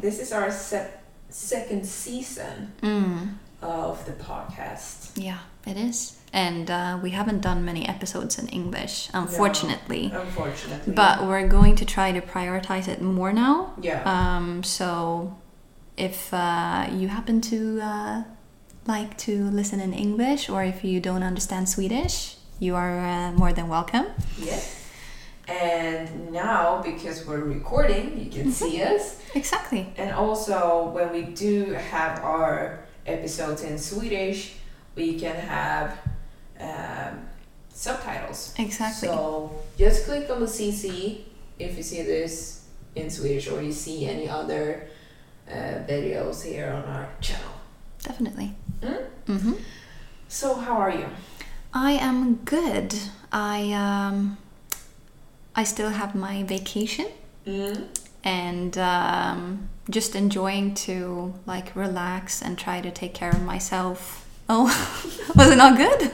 This is our se- second season of the podcast. Yeah, it is. And uh, we haven't done many episodes in English, unfortunately. No, unfortunately. But we're going to try to prioritize it more now. Yeah. Um, so if uh, you happen to uh, like to listen in English or if you don't understand Swedish, you are uh, more than welcome. yes. And now, because we're recording, you can see us. Exactly. And also, when we do have our episodes in Swedish, we can have um, subtitles. Exactly. So just click on the CC if you see this in Swedish or you see any other uh, videos here on our channel. Definitely. Mm? hmm So how are you? I am good. I um, I still have my vacation. Mm. and um, just enjoying to like relax and try to take care of myself. Oh, was it not good?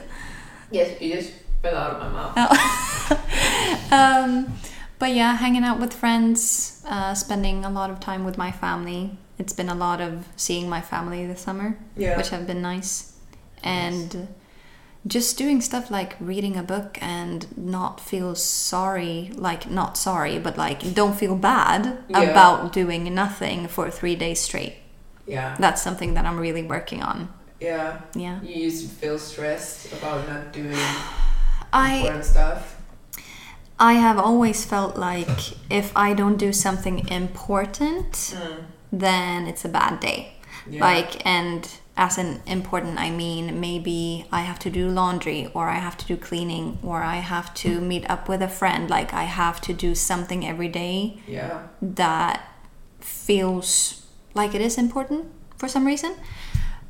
Yes, you just fell out of my mouth. um, but yeah, hanging out with friends, uh, spending a lot of time with my family. It's been a lot of seeing my family this summer, Yeah. which have been nice, and just doing stuff like reading a book and not feel sorry, like not sorry, but like don't feel bad Yeah. about doing nothing for three days straight. Yeah. That's something that I'm really working on. Yeah. Yeah. You used to feel stressed about not doing I important stuff. I have always felt like if I don't do something important, mm. then it's a bad day. Yeah. Like and as an important I mean maybe I have to do laundry or I have to do cleaning or I have to meet up with a friend like I have to do something every day Yeah. that feels like it is important for some reason.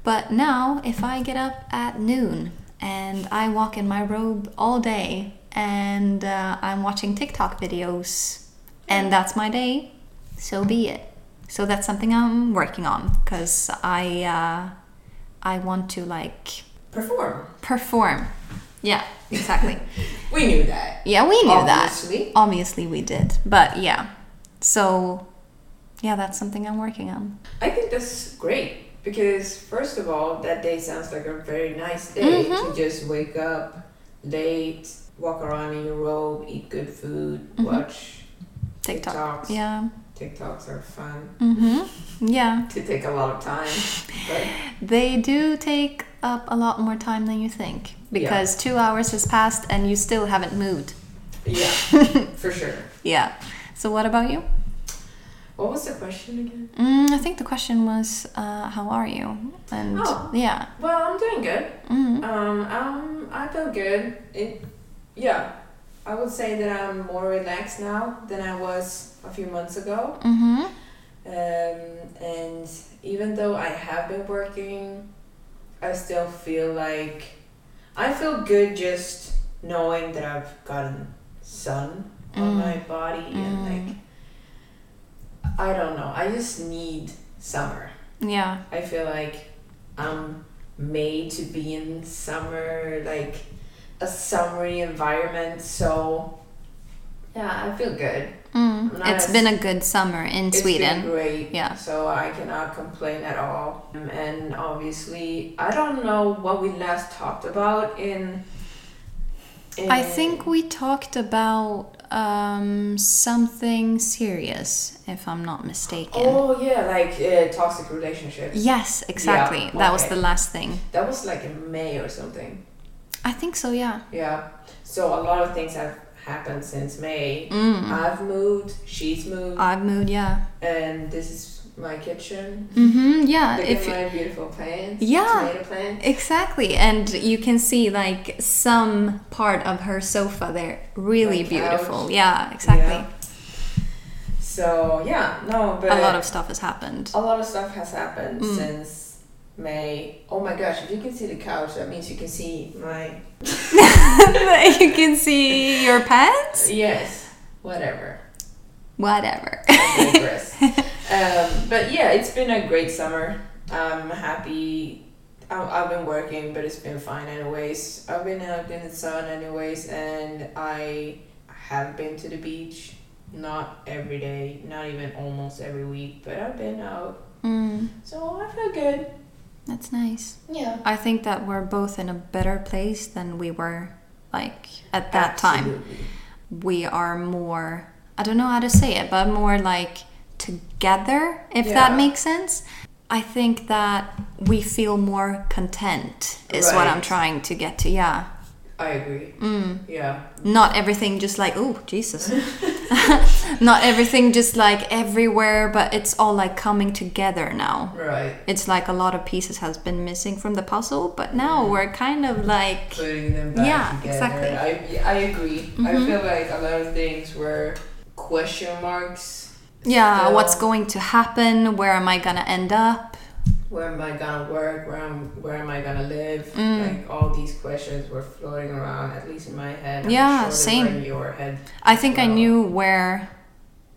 But now, if I get up at noon and I walk in my robe all day and uh, I'm watching TikTok videos and that's my day, so be it. So that's something I'm working on because I uh, I want to like Perform. perform. Yeah, exactly. We knew that. Yeah, we knew Obviously. that. Obviously, we did. But yeah, so yeah, that's something I'm working on. I think that's great because first of all, that day sounds like a very nice day Mm-hmm. to just wake up late, walk around in your robe, eat good food, Mm-hmm. watch TikTok. TikToks. Yeah. TikToks are fun Mm-hmm. Yeah. to take a lot of time, They do take up a lot more time than you think because two hours has passed and you still haven't moved. yeah, for sure. Yeah. So what about you? What was the question again? Mm, I think the question was, uh, how are you? And Oh. yeah. Well, I'm doing good. Mm. Um, um, I feel good. It, yeah, I would say that I'm more relaxed now than I was a few months ago. Mm-hmm. Um, and even though I have been working, I still feel like I feel good just knowing that I've gotten sun on Mm. my body and like I don't know. I just need summer. Yeah. I feel like I'm made to be in summer, like a summery environment. So Yeah, I feel good. Mm. It's as- been a good summer in It's Sweden. been great. Yeah. So I cannot complain at all. And obviously, I don't know what we last talked about in. in I think we talked about um, something serious, if I'm not mistaken. Oh yeah, like uh, toxic relationships. Yes, exactly. Yeah, That was the last thing. That was like in May or something. I think so, yeah. Yeah. So a lot of things have happened since May. Mm. I've moved. She's moved. I've moved, yeah. and this is my kitchen. Mm-hmm, yeah. Look If at my beautiful plants. Yeah. Tomato plants. Exactly, and you can see like some part of her sofa there. Really beautiful. couch. Yeah, exactly. Yeah. So yeah, no, but A lot of stuff has happened. a lot of stuff has happened Mm. since May. Oh my gosh! If you can see the couch, that means you can see my you can see your pants. yes, whatever. Whatever. Um, but yeah, it's been a great summer. I'm happy. I- I've been working, but it's been fine anyways. I've been out in the sun anyways, and I have been to the beach. Not every day, not even almost every week, but I've been out. Mm, So I feel good. That's nice. Yeah. I think that we're both in a better place than we were like at that time. We are more I don't know how to say it, but more like together, if Yeah. that makes sense. I think that we feel more content is what I'm trying to get to. Yeah. I agree. Mm. Yeah. Not everything just like, oh, Jesus. Not everything just like everywhere, but it's all like coming together now. Right. It's like a lot of pieces has been missing from the puzzle, but now we're kind of like Putting them back Yeah, together. exactly. I, I agree. I Mhm. feel like a lot of things were question marks. yeah, what's going to happen? Where am I gonna end up? Where am I gonna work? Where am where am I gonna live? Mm. Like all these questions were floating around, at least in my head. I'm Yeah, sure same. in your head. I think I knew where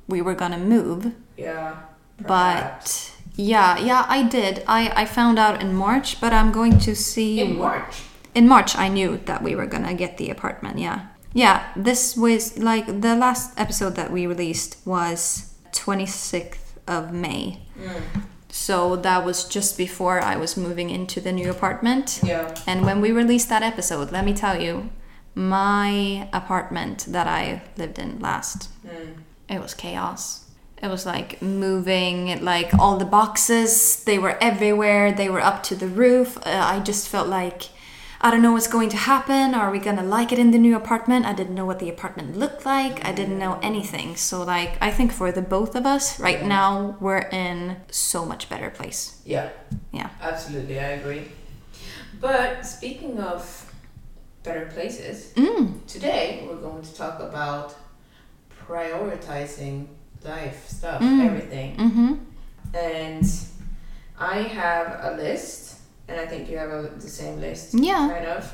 we were gonna move, Yeah. perhaps. but yeah, yeah, I did. I, I found out in March, but I'm going to see in March. in March I knew that we were gonna get the apartment, yeah. Yeah, this was like the last episode that we released was 26th of May. Mm. So that was just before I was moving into the new apartment. Yeah. And when we released that episode, let me tell you, my apartment that I lived in last, Mm. it was chaos. It was like moving, like all the boxes, they were everywhere, they were up to the roof. Uh, I just felt like I don't know what's going to happen. Are we gonna like it in the new apartment? I didn't know what the apartment looked like. I didn't know anything. So, like, I think for the both of us right Yeah. now, we're in so much better place. Yeah. Yeah. Absolutely, I agree. But speaking of better places, Mm. today we're going to talk about prioritizing life stuff, Mm. everything. Mm-hmm. And I have a list, and I think you have a, the same list, Yeah. kind of.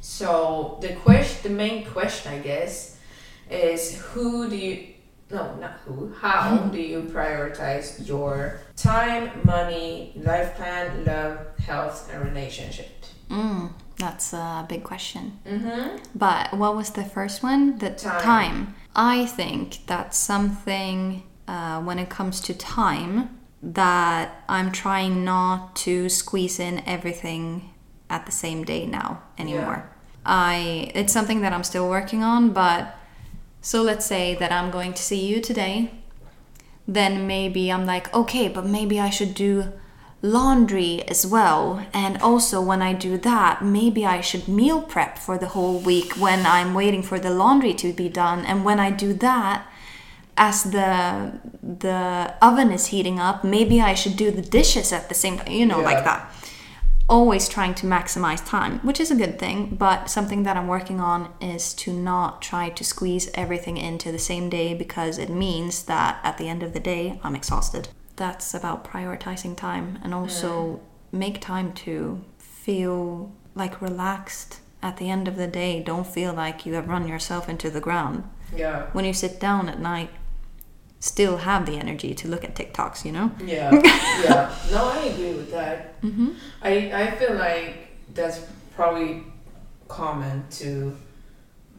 So the question, the main question, I guess, is who do you? No, not who. How do you prioritize your time, money, life plan, love, health, and relationship? Mm. That's a big question. Mm-hmm. But what was the first one? The Time. time. I think that's something uh, when it comes to time that I'm trying not to squeeze in everything at the same day now anymore. I it's something that I'm still working on, but so let's say that I'm going to see you today. Then maybe I'm like, okay, but maybe I should do laundry as well. And also, when I do that, maybe I should meal prep for the whole week when I'm waiting for the laundry to be done. And when I do that, as the the oven is heating up, maybe I should do the dishes at the same time. You know, Yeah. like that. Always trying to maximize time, which is a good thing, but something that I'm working on is to not try to squeeze everything into the same day because it means that at the end of the day, I'm exhausted. That's about prioritizing time and also hmm. make time to feel like relaxed at the end of the day. Don't feel like you have run yourself into the ground. Yeah. When you sit down at night, still have the energy to look at TikToks, you know? Yeah, yeah. No, I agree with that. Mm-hmm. I I feel like that's probably common to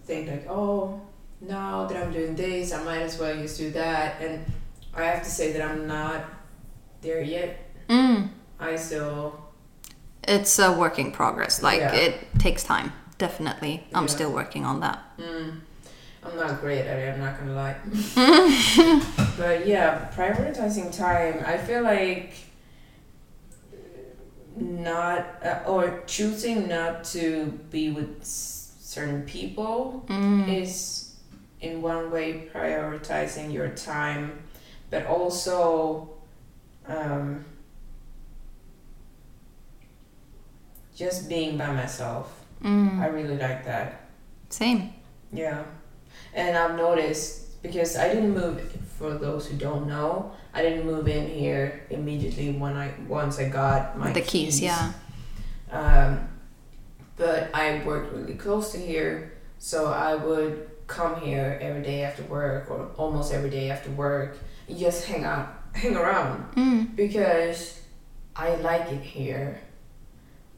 think like, oh, now that I'm doing this, I might as well just do that. And I have to say that I'm not there yet. Mm. I still, It's a work in progress. Like Yeah. it takes time. Definitely. I'm Yeah. still working on that. mm, I'm not great at it, I'm not gonna lie. but yeah, prioritizing time, I feel like not, uh, or choosing not to be with s- certain people Mm. is in one way prioritizing your time, but also um, just being by myself. Mm. I really like that. Same. Yeah. And I've noticed because I didn't move for those who don't know, I didn't move in here immediately when I once I got my the keys, yeah. um, but I worked really close to here, so I would come here every day after work or almost every day after work and just hang out, hang around Mm. because I like it here.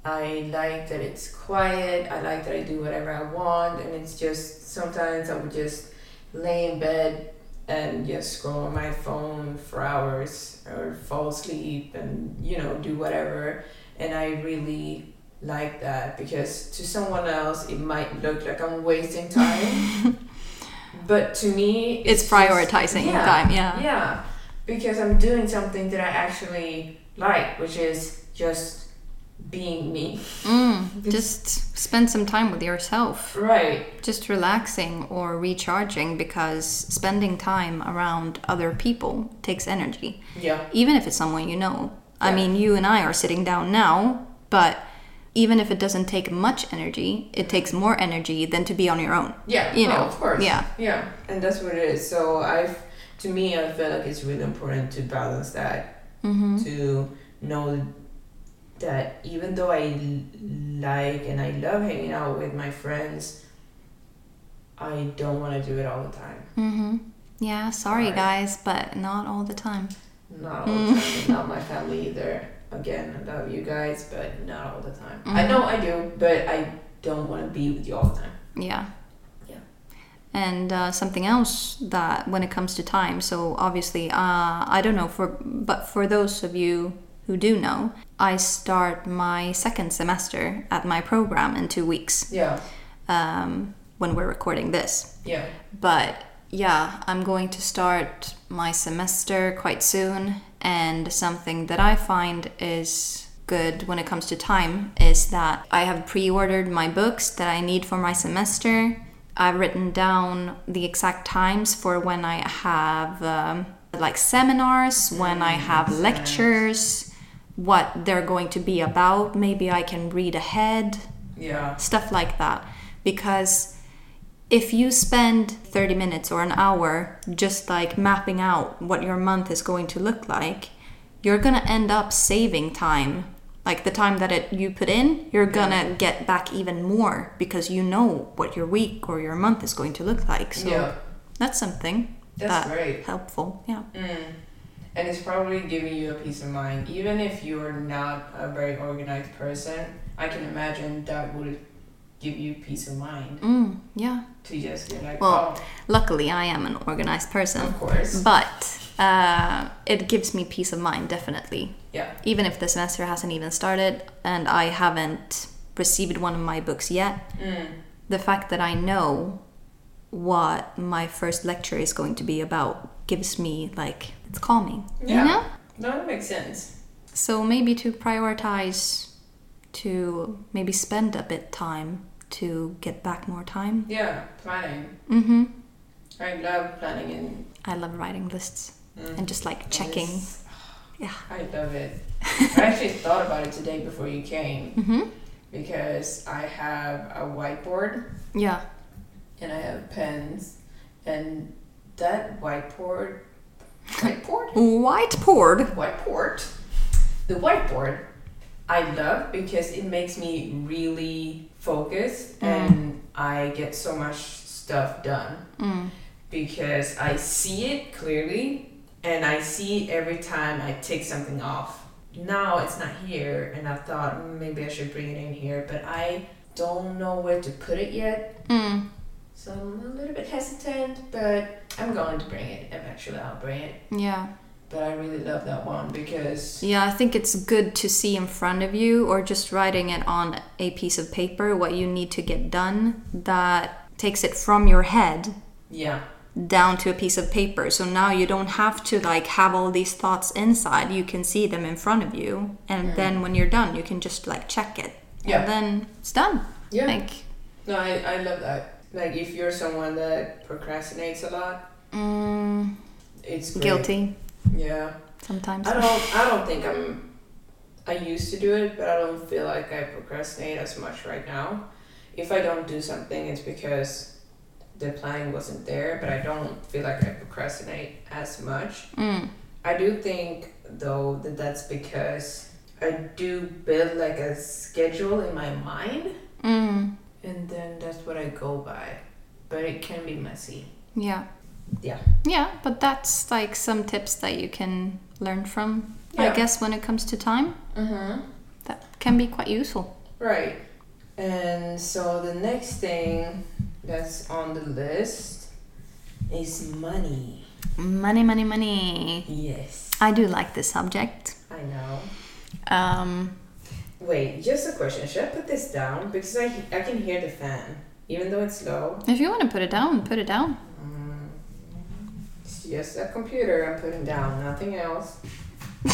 I like that it's quiet. I like that I do whatever I want, and it's just sometimes I would just lay in bed and just scroll on my phone for hours or fall asleep and you know do whatever. And I really like that because to someone else it might look like I'm wasting time, but to me It's just- prioritizing your time, yeah. yeah, because I'm doing something that I actually like, which is just being me. Mm. Just spend some time with yourself. Right. Just relaxing or recharging because spending time around other people takes energy. Yeah. Even if it's someone you know. I mean, you and I are sitting down now, but even if it doesn't take much energy, it takes more energy than to be on your own. Yeah. You no, know, of course. yeah. Yeah, and that's what it is. So I've, to me, I feel like it's really important to balance that. Mm-hmm. To know that even though I like and I love hanging out with my friends, I don't want to do it all the time. Mm-hmm. Yeah, sorry Sorry. guys, but not all the time. Not all the time. not my family either. Again, I love you guys, but not all the time. I Mhm. know I do, but I don't want to be with you all the time. Yeah. Yeah. And uh, something else that when it comes to time, so obviously, uh, I don't know for, but for those of you who do know, I start my second semester at my program in two weeks Yeah. um, when we're recording this. Yeah. But yeah, I'm going to start my semester quite soon, and something that I find is good when it comes to time is that I have pre ordered my books that I need for my semester. I've written down the exact times for when I have um, like seminars, when I have makes lectures, what they're going to be about. Maybe I can read ahead Yeah. stuff like that. Because if you spend 30 minutes or an hour just like mapping out what your month is going to look like, you're gonna end up saving time. Like the time that it you put in, you're gonna get back even more because you know what your week or your month is going to look like. So Yeah. that's something That's that great. helpful. Yeah. Mm. And it's probably giving you a peace of mind. Even if you're not a very organized person, I can imagine that would give you peace of mind Mm, yeah. to just be like, Well, oh, Luckily, I am an organized person. of course. But uh, it gives me peace of mind, definitely. Yeah. Even if the semester hasn't even started and I haven't received one of my books yet, Mm. the fact that I know what my first lecture is going to be about gives me, like, it's calming. Yeah. You know? No, that makes sense. So maybe to prioritize to maybe spend a bit time to get back more time. Yeah, planning. Mm-hmm. I love planning and, I love writing lists mm, and just like checking. Yeah. I love it. I actually thought about it today before you came Mm-hmm. because I have a whiteboard Yeah. and I have pens, and that whiteboard, whiteboard, Whiteboard. whiteboard, the whiteboard, I love because it makes me really focus Mm. and I get so much stuff done Mm. because I see it clearly and I see every time I take something off. Now it's not here, and I thought "Mm, maybe I should bring it in here, but I don't know where to put it yet. Mm. So I'm a little bit hesitant, but I'm going to bring it. Eventually, I'll bring it. Yeah. But I really love that one because Yeah, I think it's good to see in front of you or just writing it on a piece of paper what you need to get done that takes it from your head yeah, down to a piece of paper. So now you don't have to like have all these thoughts inside. You can see them in front of you and then when you're done, you can just like check it. Yeah. And then it's done. yeah. Like no, I, I love that. Like if you're someone that procrastinates a lot, mm, it's great. guilty Yeah. sometimes. I don't I don't think I'm I used to do it, but I don't feel like I procrastinate as much right now. If I don't do something it's because the planning wasn't there, but I don't feel like I procrastinate as much. Mm. I do think though that that's because I do build like a schedule in my mind Mm. And then that's what I go by. But it can be messy. Yeah. Yeah. Yeah, but that's like some tips that you can learn from. I guess when it comes to time, Mhm. that can be quite useful. Right. And so the next thing that's on the list is money. Money, money, money. Yes. I do like this subject. I know. Um, Wait, just a question. Should I put this down? Because I, I can hear the fan, even though it's low. if you want to put it down, put it down. Mm, it's just a computer I'm putting down, nothing else.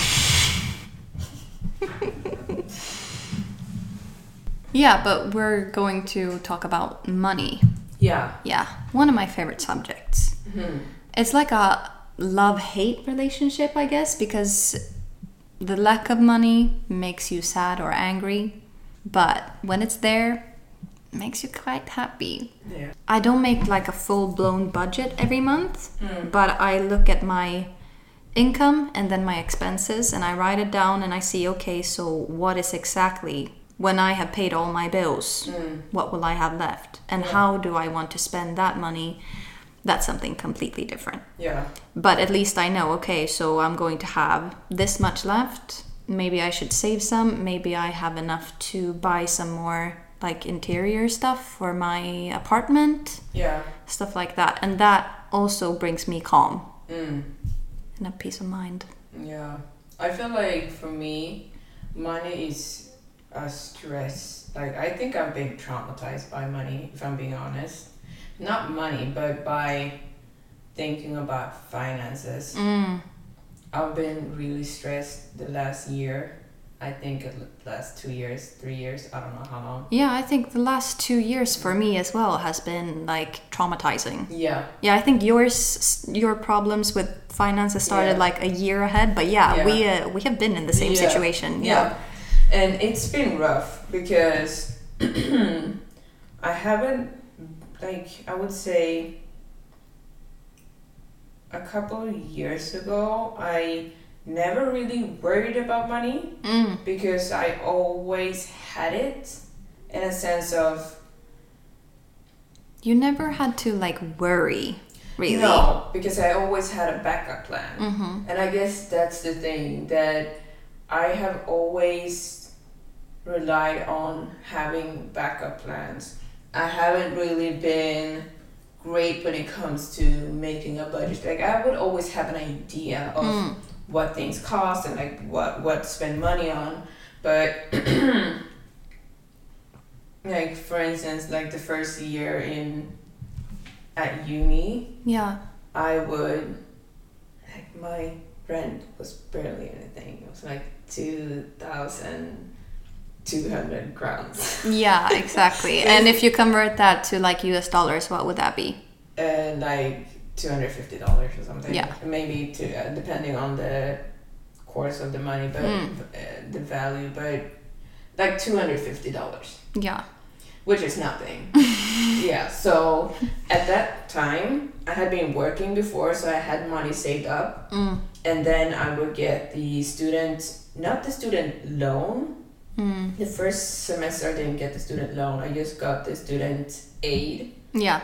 Yeah, but we're going to talk about money. Yeah. Yeah, one of my favorite subjects. hmm It's like a love hate relationship, I guess, because the lack of money makes you sad or angry, but when it's there, it makes you quite happy. Yeah. I don't make like a full blown budget every month, Mm. but I look at my income and then my expenses and I write it down and I see okay, so what is exactly when I have paid all my bills, Mm. what will I have left? And how do I want to spend that money? That's something completely different. Yeah. But at least I know, okay, so I'm going to have this much left. Maybe I should save some. Maybe I have enough to buy some more like interior stuff for my apartment, Yeah. stuff like that. And that also brings me calm Mm. and a peace of mind. Yeah. I feel like for me, money is a stress. Like, I think I've been traumatized by money, if I'm being honest. Not money, but by thinking about finances. Mm. I've been really stressed the last year. I think the last two years, three years, I don't know how long. Yeah, I think the last two years for me as well has been like traumatizing. Yeah. Yeah, I think yours, your problems with finances started Yeah. like a year ahead. But yeah, Yeah. we uh, we have been in the same Yeah. situation. Yeah. And it's been rough because I haven't, like, I would say a couple of years ago, I never really worried about money Mm. because I always had it in a sense of, You never had to like worry, really. no, because I always had a backup plan. Mm-hmm. And I guess that's the thing that I have always relied on having backup plans. I haven't really been great when it comes to making a budget. Like I would always have an idea of Mm. what things cost and like what what to spend money on, but like for instance, like the first year in at uni, Yeah. I would like my rent was barely anything. It was like two thousand two hundred crowns. Yeah, exactly. and if you convert that to like US dollars, what would that be? And like two hundred fifty dollars or something. Yeah. Maybe to uh, depending on the course of the money, but Mm. uh, the value, but like two hundred fifty dollars, Yeah. which is nothing. yeah. So at that time, I had been working before, so I had money saved up. Mm. and then I would get the student, not the student loan. Mm. The first semester I didn't get the student loan. I just got the student aid, Yeah.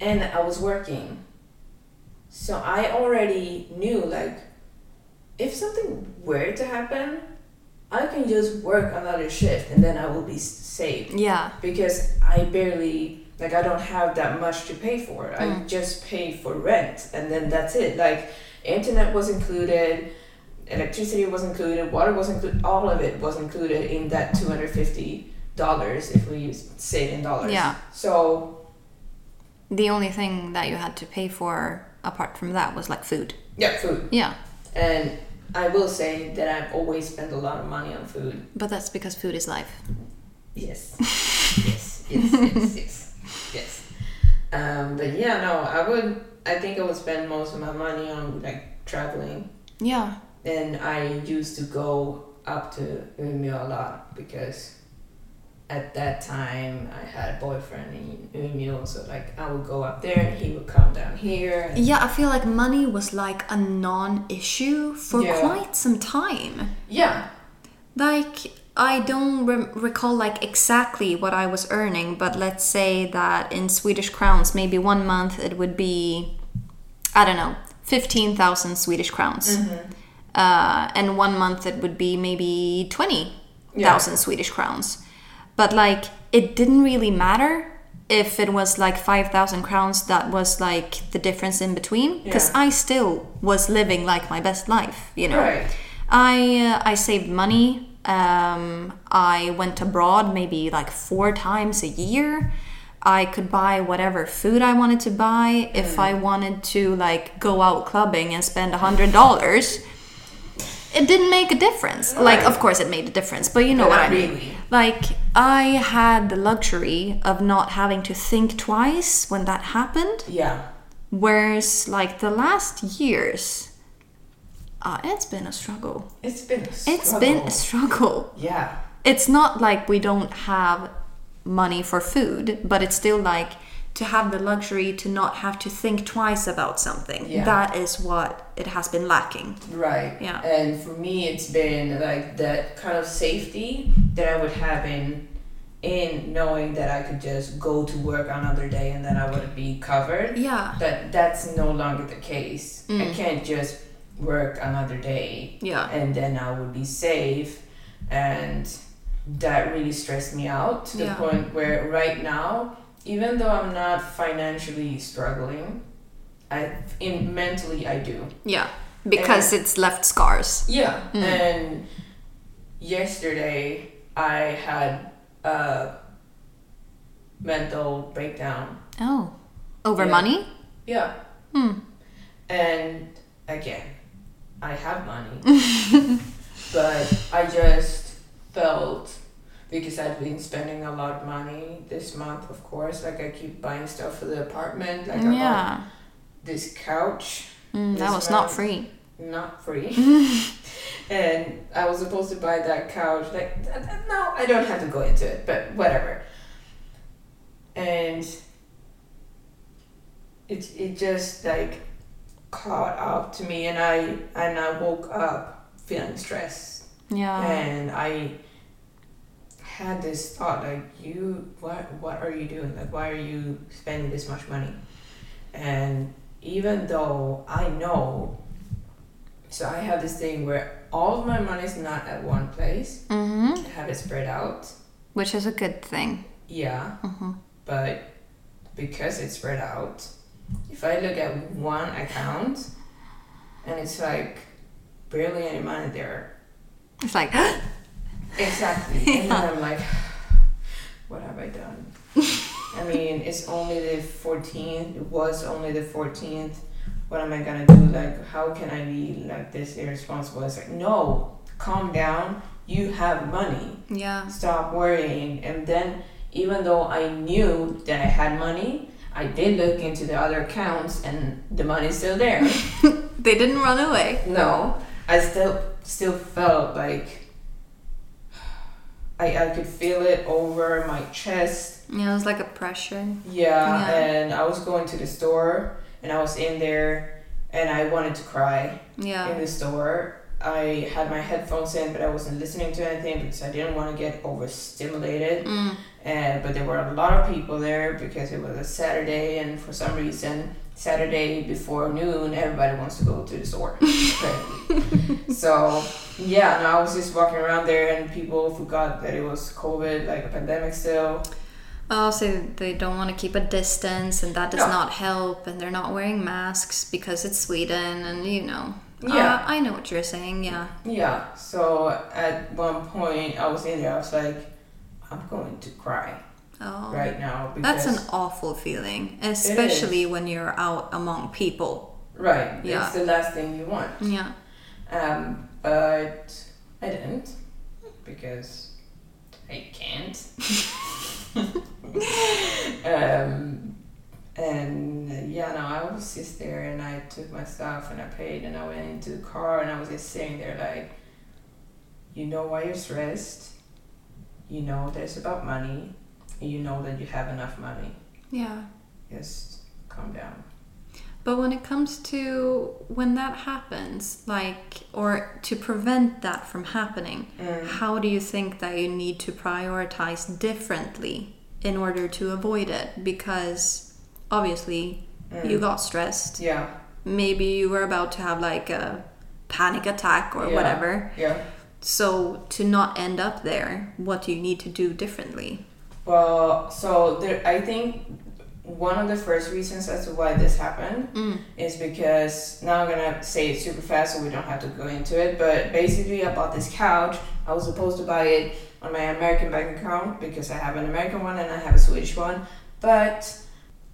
and I was working. So I already knew like, if something were to happen, I can just work another shift and then I will be saved Yeah. because I barely like I don't have that much to pay for. I Mm. just pay for rent, and then that's it. Like internet was included, electricity was included, water was included. All of it was included in that two hundred fifty dollars if we use say in dollars. Yeah. So The only thing that you had to pay for apart from that was like food. yeah, food. Yeah, And I will say that I've always spent a lot of money on food. but that's because food is life. Yes. yes. Yes. Yes. Yes. Yes. Um, but yeah, no, I would. I think I would spend most of my money on like traveling, Yeah. And I used to go up to Umeå a lot because at that time I had a boyfriend in Umeå, so like I would go up there and he would come down here. Yeah, I feel like money was like a non-issue for Yeah. quite some time. yeah, Like I don't re- recall like exactly what I was earning, but let's say that in Swedish crowns, maybe one month it would be, I don't know, fifteen thousand Swedish crowns, mm-hmm. Uh, and one month it would be maybe twenty thousand Swedish crowns. But like it didn't really matter if it was like five thousand crowns. That was like the difference in between, because Yeah. I still was living like my best life, you know. right. I uh, I saved money. Um, I went abroad maybe like four times a year. I could buy whatever food I wanted to buy. If I wanted to like go out clubbing and spend a hundred dollars, it didn't make a difference. Like, of course, it made a difference, but you know But what I mean. really. Like, I had the luxury of not having to think twice when that happened. Yeah. Whereas, like the last years, uh, it's been a struggle. It's been. A struggle. It's been a struggle. Yeah. It's not like we don't have money for food, but it's still like to have the luxury to not have to think twice about something. Yeah. That is what it has been lacking. Right. Yeah. And for me, it's been like that kind of safety that I would have in in knowing that I could just go to work another day and then I would be covered. Yeah. That that's no longer the case. I Mm. can't just work another day Yeah. and then I would be safe and that really stressed me out to the Yeah. point where right now even though I'm not financially struggling I in mentally I do Yeah. Because it's left scars. yeah. Mm. And yesterday I had a mental breakdown. Oh. Over Yeah. money? Yeah. Hmm. And again, I have money. but I just felt because I've been spending a lot of money this month, of course. Like I keep buying stuff for the apartment. Like I bought yeah. this couch, Mm, that This was not free. not free. and I was supposed to buy that couch. Like, no, I don't have to go into it, but whatever. And it it just like caught up to me, and I and I woke up feeling stressed, Yeah. and I had this thought like, you what what are you doing? Like, why are you spending this much money? And even though I know so I have this thing where all of my money is not at one place. Mm-hmm. I have it spread out. Which is a good thing. Yeah, Mm-hmm. but because it's spread out, if I look at one account and it's like barely any money there. It's like, Exactly. And then I'm like, what have I done? I mean, it's only the 14th. It was only the 14th. What am I gonna do? Like, how can I be like this irresponsible? It's like, no, calm down. You have money. yeah. Stop worrying. And then, even though I knew that I had money, I did look into the other accounts, and the money's still there. They didn't run away. No, I still still felt like I I could feel it over my chest. Yeah, it was like a pressure. Yeah, Yeah. and I was going to the store and I was in there and I wanted to cry Yeah. in the store. I had my headphones in, but I wasn't listening to anything because I didn't want to get overstimulated. Mm. And but there were a lot of people there because it was a Saturday, and for some reason, Saturday before noon, everybody wants to go to the store. so yeah, and I was just walking around there, and people forgot that it was COVID, like a pandemic still. Oh, so they don't want to keep a distance, and that does No. not help, and they're not wearing masks because it's Sweden, and you know. Yeah. Uh, I know what you're saying. Yeah. Yeah. So at one point, I was in there. I was like, I'm going to cry Oh. right now That's an awful feeling, especially when you're out among people. right. Yeah. It's the last thing you want. Yeah. Um, but I didn't because I can't. um, and yeah, no, I was just there and I took my stuff and I paid and I went into the car and I was just sitting there like, you know why you're stressed. You know that it's about money. You know that you have enough money. Yeah. Just calm down. But when it comes to when that happens, like, or to prevent that from happening, mm. how do you think that you need to prioritize differently in order to avoid it? Because obviously mm. you got stressed. Yeah. Maybe you were about to have like a panic attack or Yeah. whatever. Yeah. So to not end up there, what do you need to do differently? Well, so there, I think one of the first reasons as to why this happened mm. is because now I'm gonna say it super fast so we don't have to go into it. But basically, I bought this couch. I was supposed to buy it on my American bank account because I have an American one and I have a Swedish one. But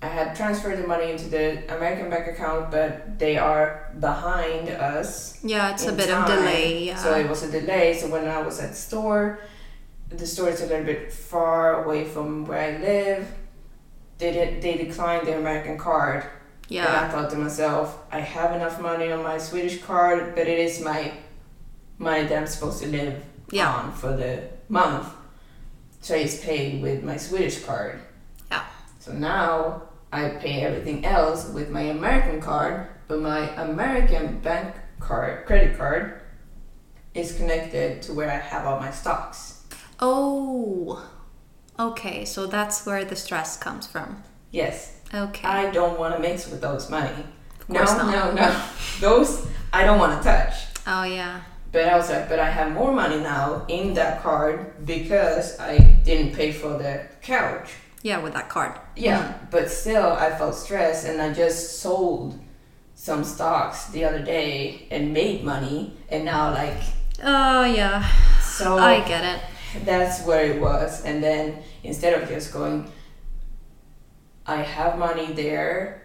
I had transferred the money into the American bank account, but they are behind us Yeah, it's a bit of time. delay. Yeah. So it was a delay. So when I was at the store, the store is a little bit far away from where I live. They did, they declined the American card. Yeah. And I thought to myself, I have enough money on my Swedish card, but it is my money that I'm supposed to live Yeah. on for the month. So I just paid with my Swedish card. Yeah. So now I pay everything else with my American card, but my American bank card, credit card, is connected to where I have all my stocks. Oh. Okay, so that's where the stress comes from. Yes, Okay. I don't want to mix with those money. No, not. no, no. Those I don't want to touch. oh yeah. But I was like, but I have more money now in that card because I didn't pay for the couch. Yeah, with that card. Yeah, mm. but still, I felt stressed, and I just sold some stocks the other day and made money, and now like Oh yeah. so I get it. That's where it was. And then instead of just going, I have money there.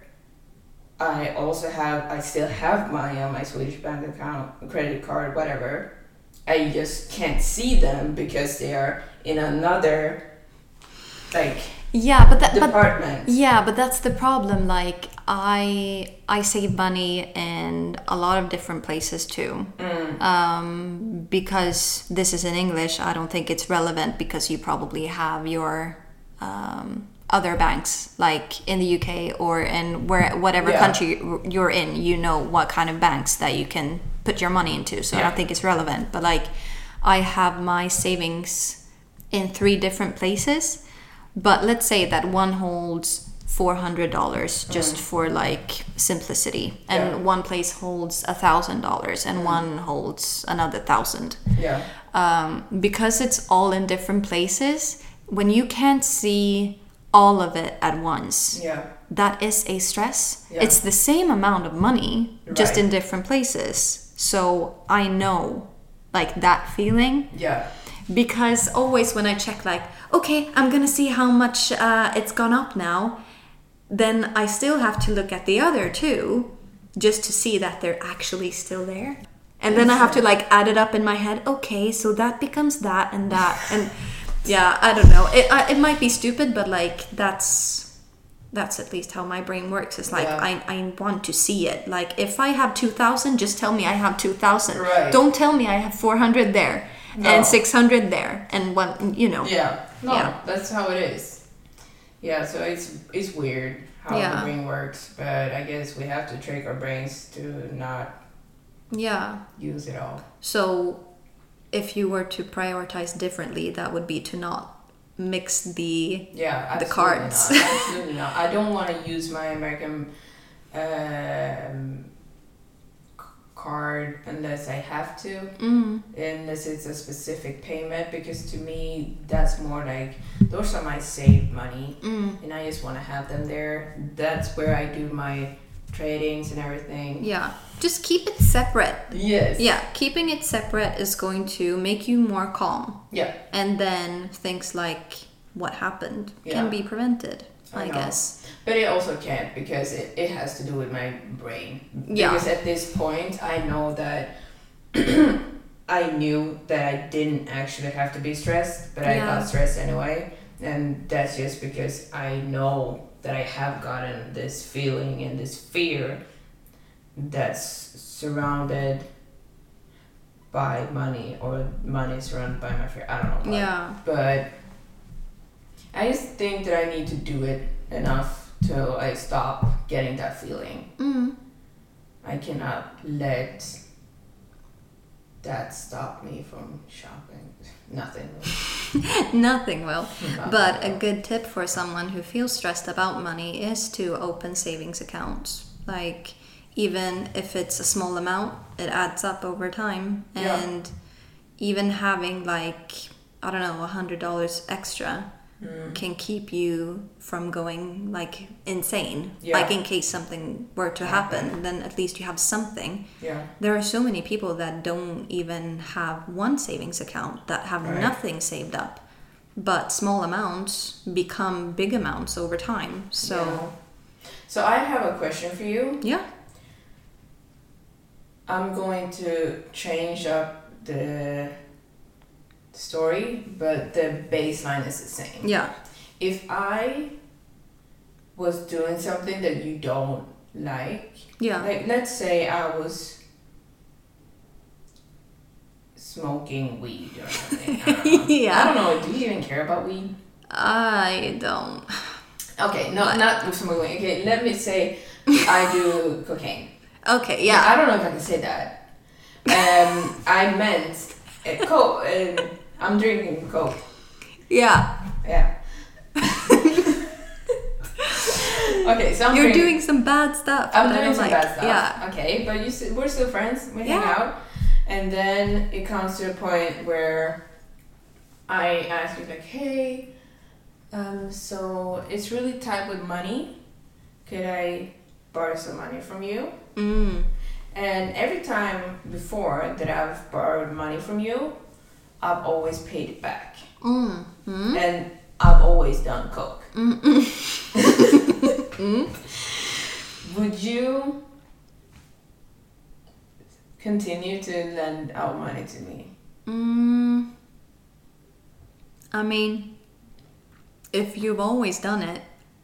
I also have, I still have money on my Swedish bank account, credit card, whatever. I just can't see them because they are in another, like, Yeah, but that but yeah, but that's the problem. Like I I save money in a lot of different places too. Um, because this is in English, I don't think it's relevant because you probably have your um, other banks, like in the UK or in where whatever Yeah. country you're in. You know what kind of banks that you can put your money into. So I don't think it's relevant. But like, I have my savings in three different places but let's say that one holds four hundred dollars just for like simplicity, and Yeah. one place holds a thousand dollars, and one holds another thousand. Yeah. Um, because it's all in different places, when you can't see all of it at once, Yeah. that is a stress. Yeah. It's the same amount of money, just in different places. So I know, like that feeling Yeah. because always when I check like okay I'm gonna see how much uh, it's gone up now then I still have to look at the other two just to see that they're actually still there and then I have to like add it up in my head okay so that becomes that and that and yeah I don't know it, I, it might be stupid but like that's that's at least how my brain works it's like Yeah. I, I want to see it like if I have 2000 just tell me I have 2000 Right. don't tell me I have 400 there No. and 600 there and one you know Yeah. No, Yeah. that's how it is. Yeah, so it's it's weird how Yeah. the brain works, but I guess we have to trick our brains to not yeah use it all. so if you were to prioritize differently that would be to not mix the Yeah, The cards. Not. Absolutely not. I don't want to use my American um, card unless I have have to Mm. unless it's a specific payment because to me that's more like those are my saved money Mm. and I just want to have them there. That's where I do my tradings and everything. Yeah. Just keep it separate. Yes. Yeah, keeping it separate is going to make you more calm. Yeah. And then things like what happened Yeah. can be prevented, I I, guess. But it also can't because it, it has to do with my brain. Yeah. Because at this point, I know that I knew that I didn't actually have to be stressed, but I got stressed anyway. And that's just because I know that I have gotten this feeling and this fear that's surrounded by money or money surrounded by my fear. I don't know. what. Yeah. But I just think that I need to do it enough till I stop getting that feeling. Mm. I cannot let that stop me from shopping. Nothing. Nothing will. But a good tip for someone who feels stressed about money is to open savings accounts. Like, even if it's a small amount, it adds up over time. Yeah. And even having, like, I don't know, a $100 extra Mm. can keep you from going, like, insane. Yeah. Like, in case something were to happen, then at least you have something. Yeah. There are so many people that don't even have one savings account that have Right. nothing saved up. But small amounts become big amounts over time. So, So I have a question for you. yeah. I'm going to change up the story, but the baseline is the same. Yeah. If I was doing something that you don't like, Yeah. Like, let's say I was smoking weed or something. I. Yeah. I don't know. Do you even care about weed? I don't. Okay, no, But- not smoking weed. Okay, let me say I do cocaine. Okay, Yeah. I don't know if I can say that. Um, I meant uh, coke. Um, I'm drinking coke. Yeah. Yeah. okay, so I'm You're doing some bad stuff. I'm doing some like. bad stuff. Yeah. Okay, but you we're still friends. We hang Yeah. out, and then it comes to a point where I ask you like, "Hey, um, so it's really tight with money. Could I borrow some money from you?" Mm. And every time before that I've borrowed money from you, I've always paid it back, Mm. Mm. and I've always done coke. Would you continue to lend out money to me? Mm. I mean, if you've always done it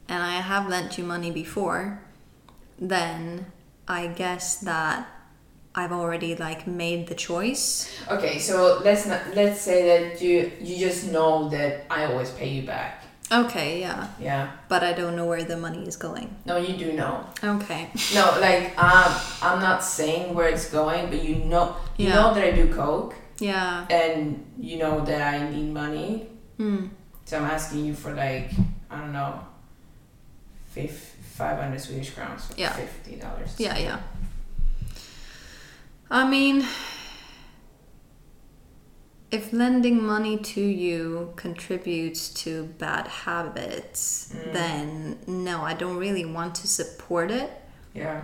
and I have lent you money before, then I guess that I've already like made the choice. Okay, so let's not let's say that you you just know that I always pay you back. Okay, yeah. Yeah. But I don't know where the money is going. No, you do know. Okay. No, like um, I'm not saying where it's going, but you know you Yeah. know that I do coke, Yeah. and you know that I need money. Mm. So I'm asking you for like I don't know, fif- 500 Swedish crowns, Yeah. fifty dollars. Yeah, yeah. I mean, if lending money to you contributes to bad habits, then no, I don't really want to support it. Yeah.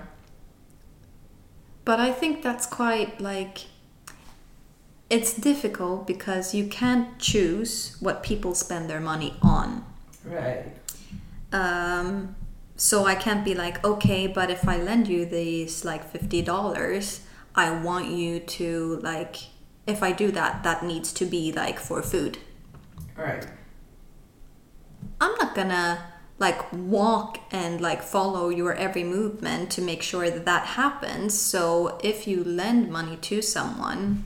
But I think that's quite like. It's difficult because you can't choose what people spend their money on. Right. Um, so I can't be like, okay, but if I lend you these like fifty dollars, I want you to like, if I do that, that needs to be like for food. Right. I'm not gonna like walk and like follow your every movement to make sure that that happens. So if you lend money to someone,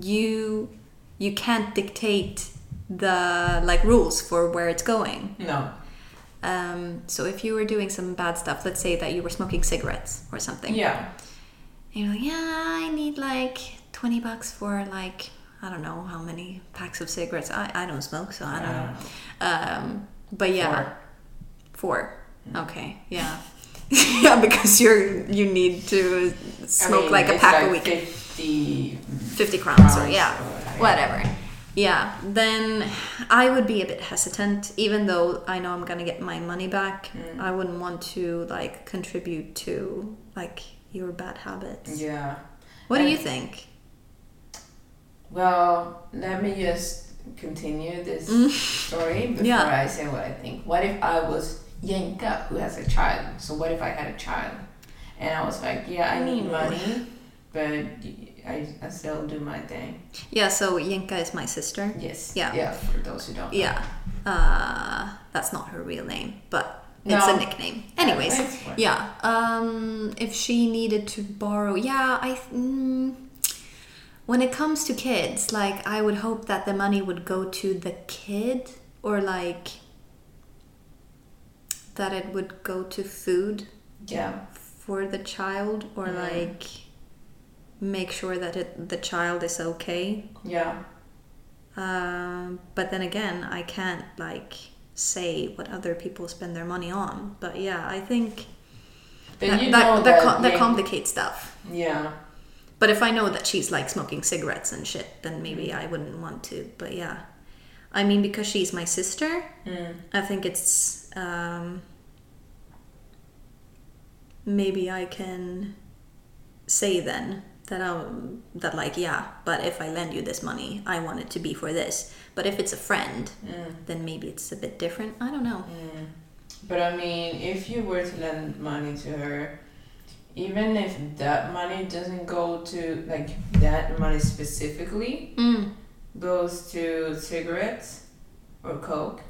you you can't dictate the like rules for where it's going. No. Um, so if you were doing some bad stuff, let's say that you were smoking cigarettes or something, Yeah. And you're like, yeah, I need like 20 bucks for like, I don't know how many packs of cigarettes. I, I don't smoke, so I don't know. Um, but yeah, four. Okay, yeah. yeah, because you're you need to I smoke mean, like a pack like a week. Fifty 50 crowns or yeah or whatever yeah then i would be a bit hesitant even though i know i'm gonna get my money back Mm. i wouldn't want to like contribute to like your bad habits Yeah. what do you think Well, let me just continue this story before Mm. Yeah. I say what I think. What if I was Yenka, who has a child? So what if I had a child, and I was like, yeah, I need money, but I, I still do my thing. yeah so yinka is my sister Yes. Yeah. Yeah. For those who don't. know. yeah uh, that's not her real name but it's No. a nickname anyways yeah um, if she needed to borrow yeah i th- mm, when it comes to kids like i would hope that the money would go to the kid or like that it would go to food Yeah. for the child or Mm. like make sure that it, the child is okay Yeah. um, but then again, I can't like say what other people spend their money on. But yeah, I think that, you that, that, that. com- that complicates stuff. yeah. But if I know that she's like smoking cigarettes and shit, then maybe I wouldn't want to. But yeah, I mean, because she's my sister, Mm. I think it's um, maybe I can say then that I'm that like yeah, but if I lend you this money, I want it to be for this. But if it's a friend, Mm. then maybe it's a bit different. I don't know. Mm. But I mean, if you were to lend money to her, even if that money doesn't go to like that money specifically Mm. goes to cigarettes or coke,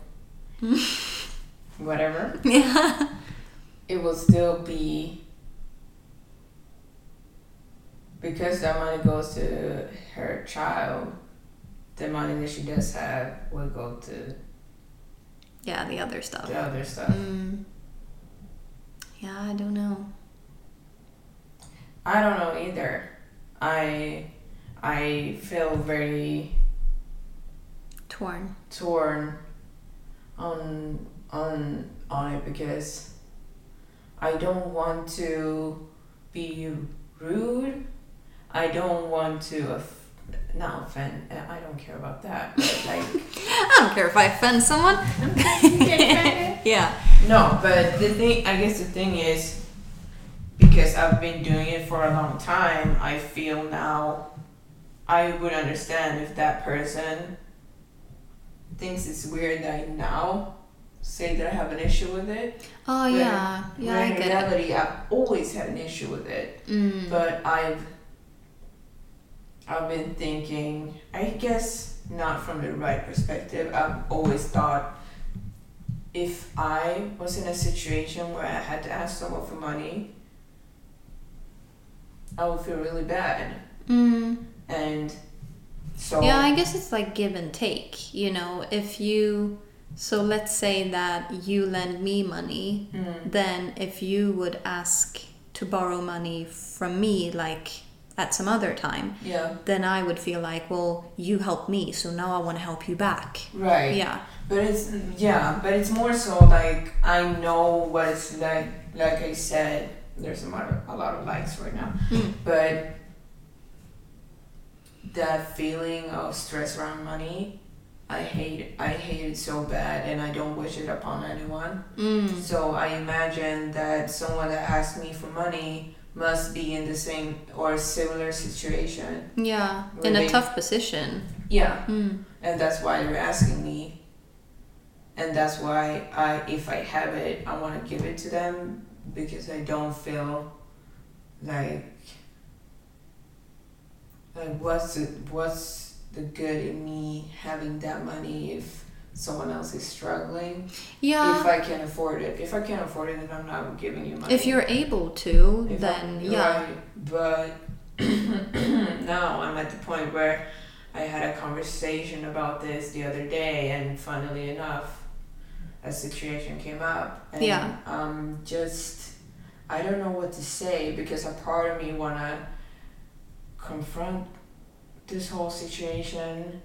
whatever, Yeah. it will still be because that money goes to her child. The money that she does have will go to Yeah, the other stuff. the other stuff. Mm. Yeah, I don't know. I don't know either. I I feel very Torn. torn on on on it because I don't want to be rude. I don't want to off- not offend. uh, I don't care about that. But like I don't care if I offend someone. yeah. no, but the thing I guess the thing is because I've been doing it for a long time, I feel now I would understand if that person thinks it's weird that I now say that I have an issue with it. Oh When- yeah. Yeah, I when in get it. reality, I've always had an issue with it, Mm. but I've I've been thinking. I guess not from the right perspective. I've always thought if I was in a situation where I had to ask someone for money, I would feel really bad, Mm. and so Yeah, I guess it's like give and take. You know, if you. So let's say that you lend me money, Mm, then if you would ask to borrow money from me, like at some other time, yeah, then I would feel like, well, you helped me, so now I want to help you back. right. Yeah. But it's yeah, but it's more so like I know what it's like. Like I said, there's a lot of, a lot of likes right now, Mm. but that feeling of stress around money, I hate. I hate it so bad, and I don't wish it upon anyone. Mm. So I imagine that someone that asks me for money must be in the same or similar situation. Yeah. In a tough position. Yeah. Mm. and that's why you're asking me and that's why i if i have it i want to give it to them because i don't feel like like what's the what's the good in me having that money if someone else is struggling Yeah. if i can afford it if i can't afford it then i'm not giving you money If you're able to, If then I- yeah. right, but now I'm at the point where I had a conversation about this the other day, and funnily enough, a situation came up, and Yeah. um, just I don't know what to say because a part of me wanna confront this whole situation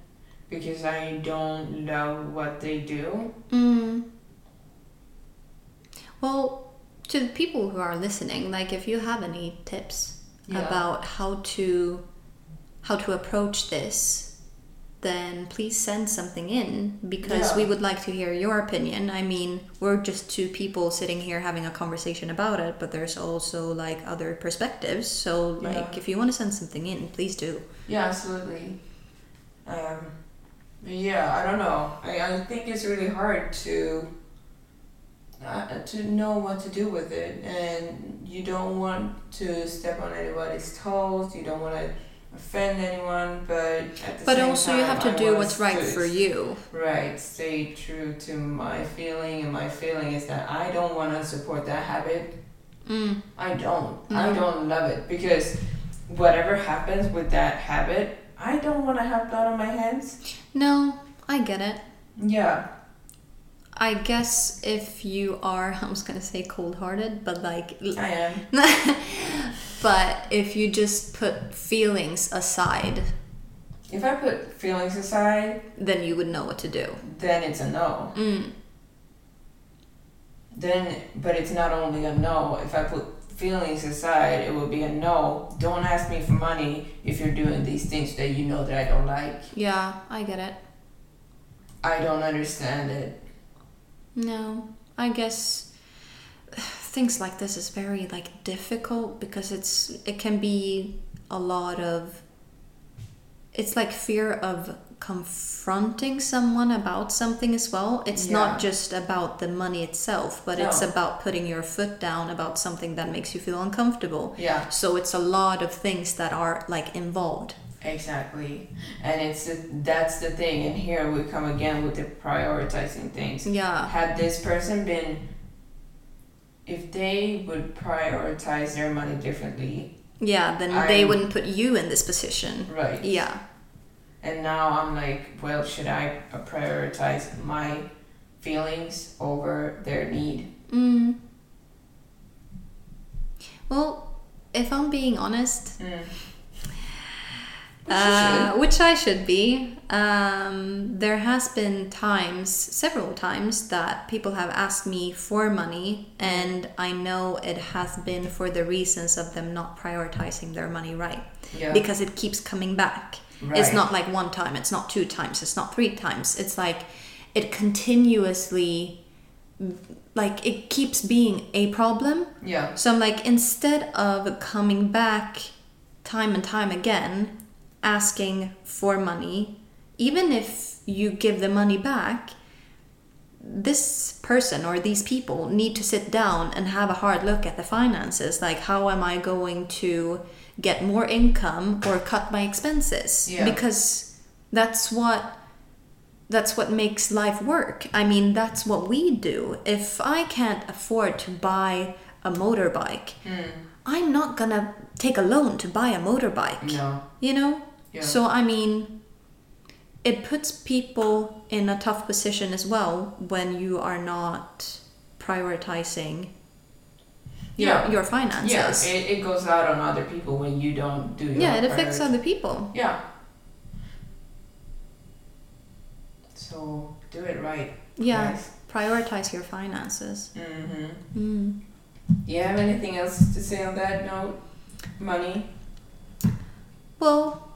because I don't love what they do. Mm. Well, to the people who are listening, like if you have any tips Yeah. about how to how to approach this, then please send something in because Yeah. we would like to hear your opinion. I mean, we're just two people sitting here having a conversation about it, but there's also like other perspectives. So, like, Yeah. if you want to send something in, please do. Yeah, absolutely. Um, yeah, I don't know. I, I think it's really hard to uh, to know what to do with it, and you don't want to step on anybody's toes. You don't want to offend anyone, but But also, you have to I do what's right for you. Right, stay true to my feeling, and my feeling is that I don't want to support that habit. Mm. I don't. I don't love it because whatever happens with that habit, I don't want to have blood on my hands. No, I get it. Yeah. I guess if you are, I was gonna say cold hearted, but like, I am. but if you just put feelings aside, If I put feelings aside, then you would know what to do. then it's a no. Mm. Then, but it's not only a no. If I put feelings aside, it will be a no. Don't ask me for money if you're doing these things that you know that I don't like. Yeah, I get it. I don't understand it. No, I guess things like this is very like difficult because it's it can be a lot of it's like fear of confronting someone about something as well. It's Yeah. not just about the money itself, but it's about putting your foot down about something that makes you feel uncomfortable. Yeah. So it's a lot of things that are like involved. Exactly, and it's the, that's the thing. And here we come again with the prioritizing things. Yeah. Had this person been, if they would prioritize their money differently, Yeah, then they I'm- wouldn't put you in this position. right? Yeah. And now I'm like, well, should I prioritize my feelings over their need? Mm. Well, if I'm being honest, Mm. uh, which I should be, um, there has been times, several times, that people have asked me for money, and I know it has been for the reasons of them not prioritizing their money right, Yeah. because it keeps coming back. It's not like one time, it's not two times, it's not three times. It's like it continuously, like it keeps being a problem. yeah. So I'm like, instead of coming back time and time again, asking for money, even if you give the money back, this person or these people need to sit down and have a hard look at the finances. Like, how am I going to get more income or cut my expenses? Yeah. Because that's what that's what makes life work. I mean, that's what we do. If I can't afford to buy a motorbike, Mm. I'm not gonna take a loan to buy a motorbike. No. You know? Yeah. So, I mean, it puts people in a tough position as well when you are not prioritizing your, Yeah. your finances. Yeah. It, it goes out on other people when you don't do your yeah, it affects other people. Yeah. So do it right. Yeah, guys. prioritize your finances. Mm-hmm. Mm. You have anything else to say on that note? Money. Well,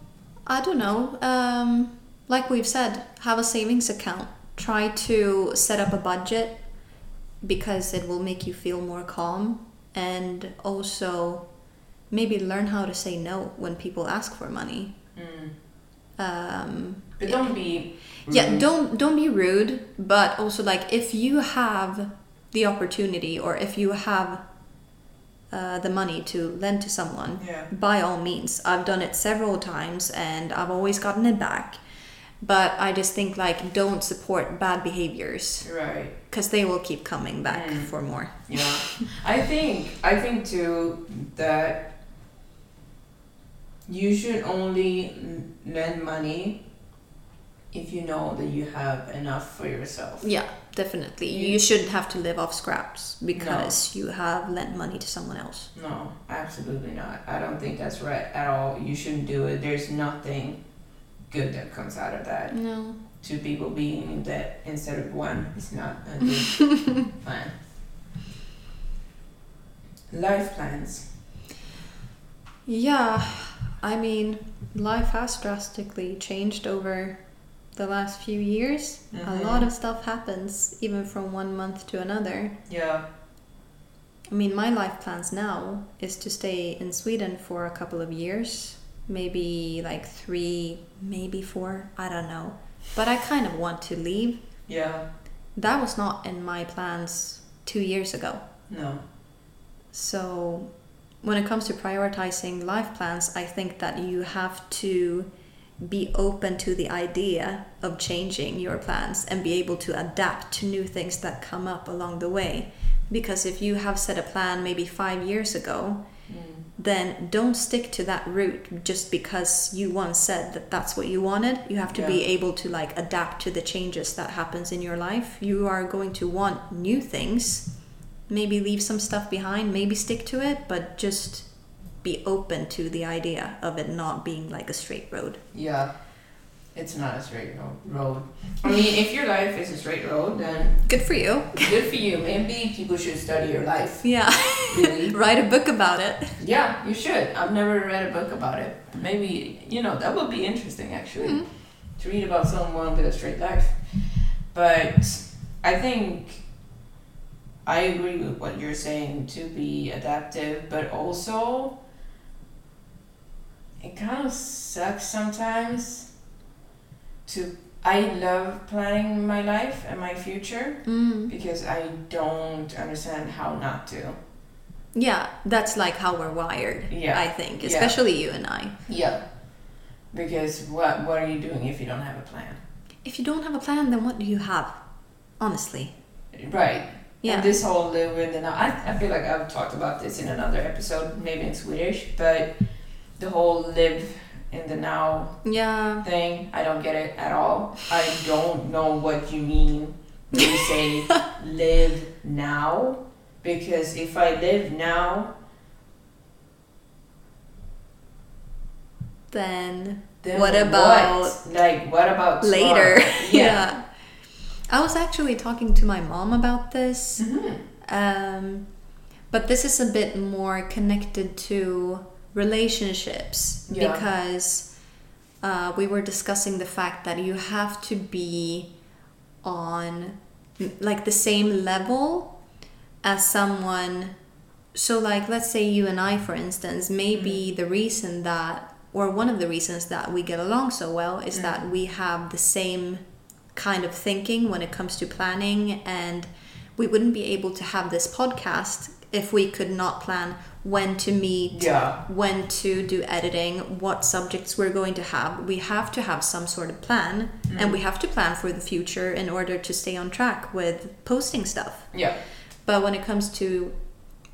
I don't know. Um, like we've said, have a savings account. Try to set up a budget because it will make you feel more calm. And also, maybe learn how to say no when people ask for money. Mm. Um, But don't be. yeah, rude. don't don't be rude, but also like if you have the opportunity or if you have uh, the money to lend to someone, Yeah. by all means. I've done it several times and I've always gotten it back. But I just think like don't support bad behaviors Right. because they will keep coming back Mm. for more. Yeah. I think I think too that you should only lend money if you know that you have enough for yourself. Yeah, definitely. You- You shouldn't have to live off scraps because you have lent money to someone else. No, absolutely not. I don't think that's right at all. You shouldn't do it. There's nothing good that comes out of that. No. Two people being in debt instead of one is not a good plan. Life plans. Yeah, I mean, life has drastically changed over the last few years. A Mhm. lot of stuff happens even from one month to another. Yeah. I mean, my life plans now is to stay in Sweden for a couple of years, maybe like three, maybe four, I don't know. But I kind of want to leave. Yeah. That was not in my plans two years ago. No. So, when it comes to prioritizing life plans, I think that you have to be open to the idea of changing your plans and be able to adapt to new things that come up along the way. Because if you have set a plan maybe five years ago, then don't stick to that route just because you once said that that's what you wanted. You have to be able to like adapt to the changes that happens in your life. You are going to want new things. Maybe leave some stuff behind, maybe stick to it, but just be open to the idea of it not being like a straight road. Yeah. It's not a straight road. I mean, if your life is a straight road, then Good for you. good for you. Maybe people should study your life. Yeah. Really? Write a book about it. yeah, you should. I've never read a book about it. Maybe, you know, that would be interesting actually. Hmm. To read about someone with a straight life. But I think I agree with what you're saying to be adaptive, but also it kind of sucks sometimes to I love planning my life and my future Mm. because I don't understand how not to. Yeah, that's like how we're wired, Yeah. I think, Yeah. especially you and I. Yeah. Because what what are you doing if you don't have a plan? If you don't have a plan, then what do you have? Honestly. Right. Yeah. And this whole live in the now, I, I feel like I've talked about this in another episode, maybe in Swedish, but the whole live in the now Yeah. thing, I don't get it at all. I don't know what you mean when you say live now, because if I live now, Then then What about like what about later. tomorrow? yeah. I was actually talking to my mom about this. Mhm. Um, but this is a bit more connected to relationships Yeah. because uh, we were discussing the fact that you have to be on like the same level as someone so like let's say you and I for instance maybe the reason that or one of the reasons that we get along so well is that we have the same kind of thinking when it comes to planning and we wouldn't be able to have this podcast if we could not plan when to meet Yeah. when to do editing what subjects we're going to have we have to have some sort of plan and mm. we have to plan for the future in order to stay on track with posting stuff Yeah. but when it comes to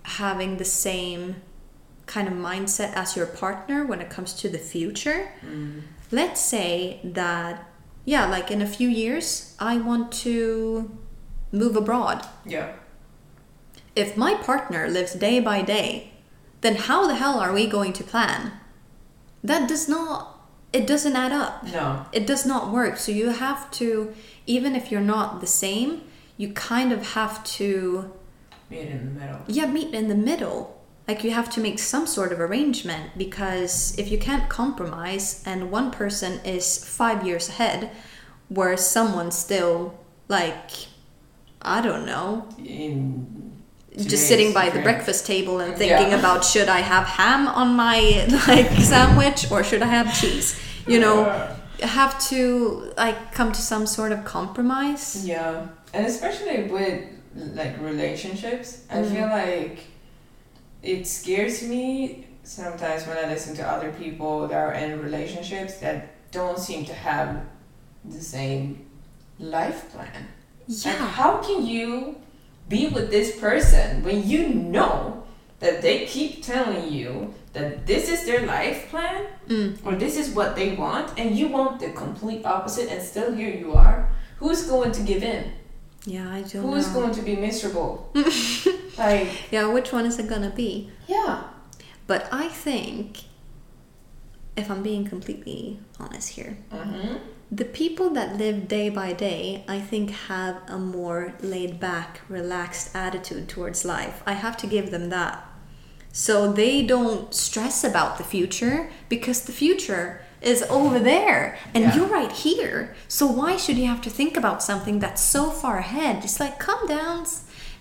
having the same kind of mindset as your partner when it comes to the future, mm. let's say that, yeah, like in a few years, I want to move abroad. Yeah. If my partner lives day by day, then how the hell are we going to plan? That does not, it doesn't add up No. it does not work. So you have to, even if you're not the same, you kind of have to, Meet in the middle. yeah, meet in the middle. Like you have to make some sort of arrangement because if you can't compromise and one person is five years ahead, where someone's still like, I don't know, In just sitting by the breakfast table and thinking Yeah. about should I have ham on my like sandwich or should I have cheese? You know, have to like come to some sort of compromise. Yeah, and especially with like relationships, I Mm. feel like it scares me sometimes when I listen to other people that are in relationships that don't seem to have the same life plan. Like, Yeah. how can you be with this person when you know that they keep telling you that this is their life plan Mm. or this is what they want, and you want the complete opposite, and still here you are? Who's going to give in? Yeah, I don't Who's know. going to be miserable? like, Yeah, which one is it gonna be? yeah. But I think, if I'm being completely honest here, Mm-hmm. The people that live day by day, I think, have a more laid back, relaxed attitude towards life. I have to give them that. So they don't stress about the future because the future is over there and Yeah. you're right here. So why should you have to think about something that's so far ahead? Just like calm down,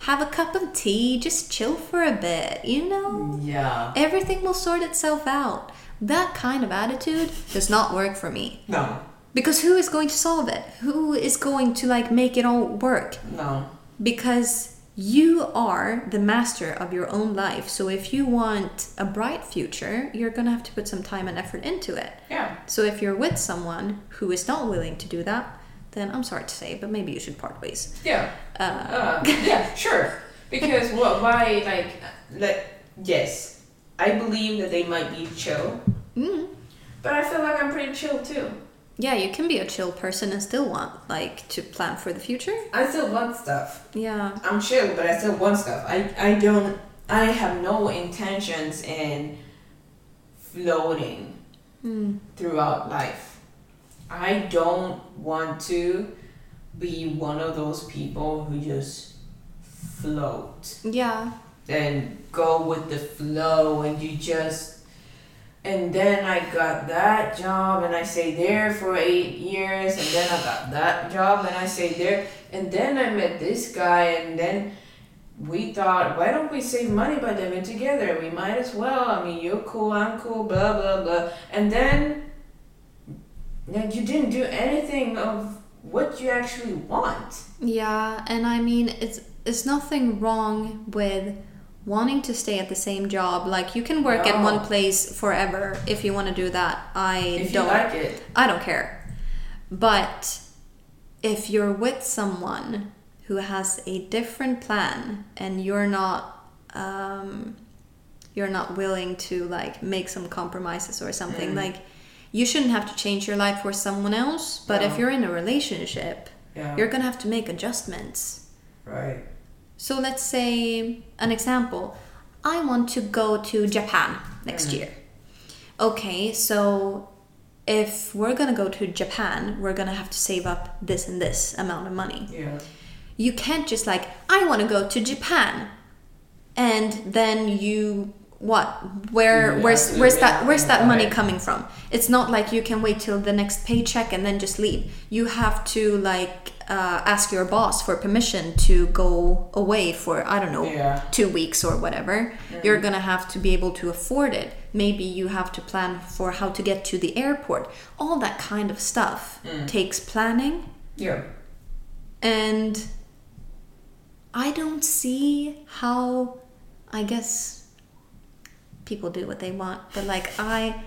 have a cup of tea, just chill for a bit, you know? Yeah. Everything will sort itself out. That kind of attitude does not work for me. No. Because who is going to solve it? Who is going to like make it all work? No. Because you are the master of your own life. So if you want a bright future, you're going to have to put some time and effort into it. Yeah. So if you're with someone who is not willing to do that, then I'm sorry to say, but maybe you should part ways. Yeah. Uh, Uh, yeah, sure. Because what? Why? Like, like, yes, I believe that they might be chill, mm, but I feel like I'm pretty chill too. Yeah, you can be a chill person and still want like to plan for the future. I still want stuff. Yeah. I'm chill, but I still want stuff. I I don't. I have no intentions in floating Mm. throughout life. I don't want to be one of those people who just float. Yeah. and go with the flow and you just and then I got that job and I stayed there for eight years and then I got that job and I stayed there. And then I met this guy and then we thought why don't we save money by living together? We might as well. I mean you're cool I'm cool blah blah blah. And then now you didn't do anything of what you actually want. Yeah, and I mean it's it's nothing wrong with wanting to stay at the same job. Like you can work at one place forever if you want to do that. I if you don't like it I don't care. But if you're with someone who has a different plan and you're not um, you're not willing to like make some compromises or something Mm. like you shouldn't have to change your life for someone else but if you're in a relationship yeah you're gonna have to make adjustments right so let's say an example. I want to go to japan next Mhm. year. Okay so if we're gonna go to japan we're gonna have to save up this and this amount of money. Yeah. You can't just like i want to go to japan and then you what where Yeah, where's where's that where's that money coming from? It's not like you can wait till the next paycheck and then just leave. You have to like uh, ask your boss for permission to go away for i don't know Yeah. two weeks or whatever you're gonna have to be able to afford it maybe you have to plan for how to get to the airport all that kind of stuff Mm. takes planning Yeah. and I don't see how I guess people do what they want, but like I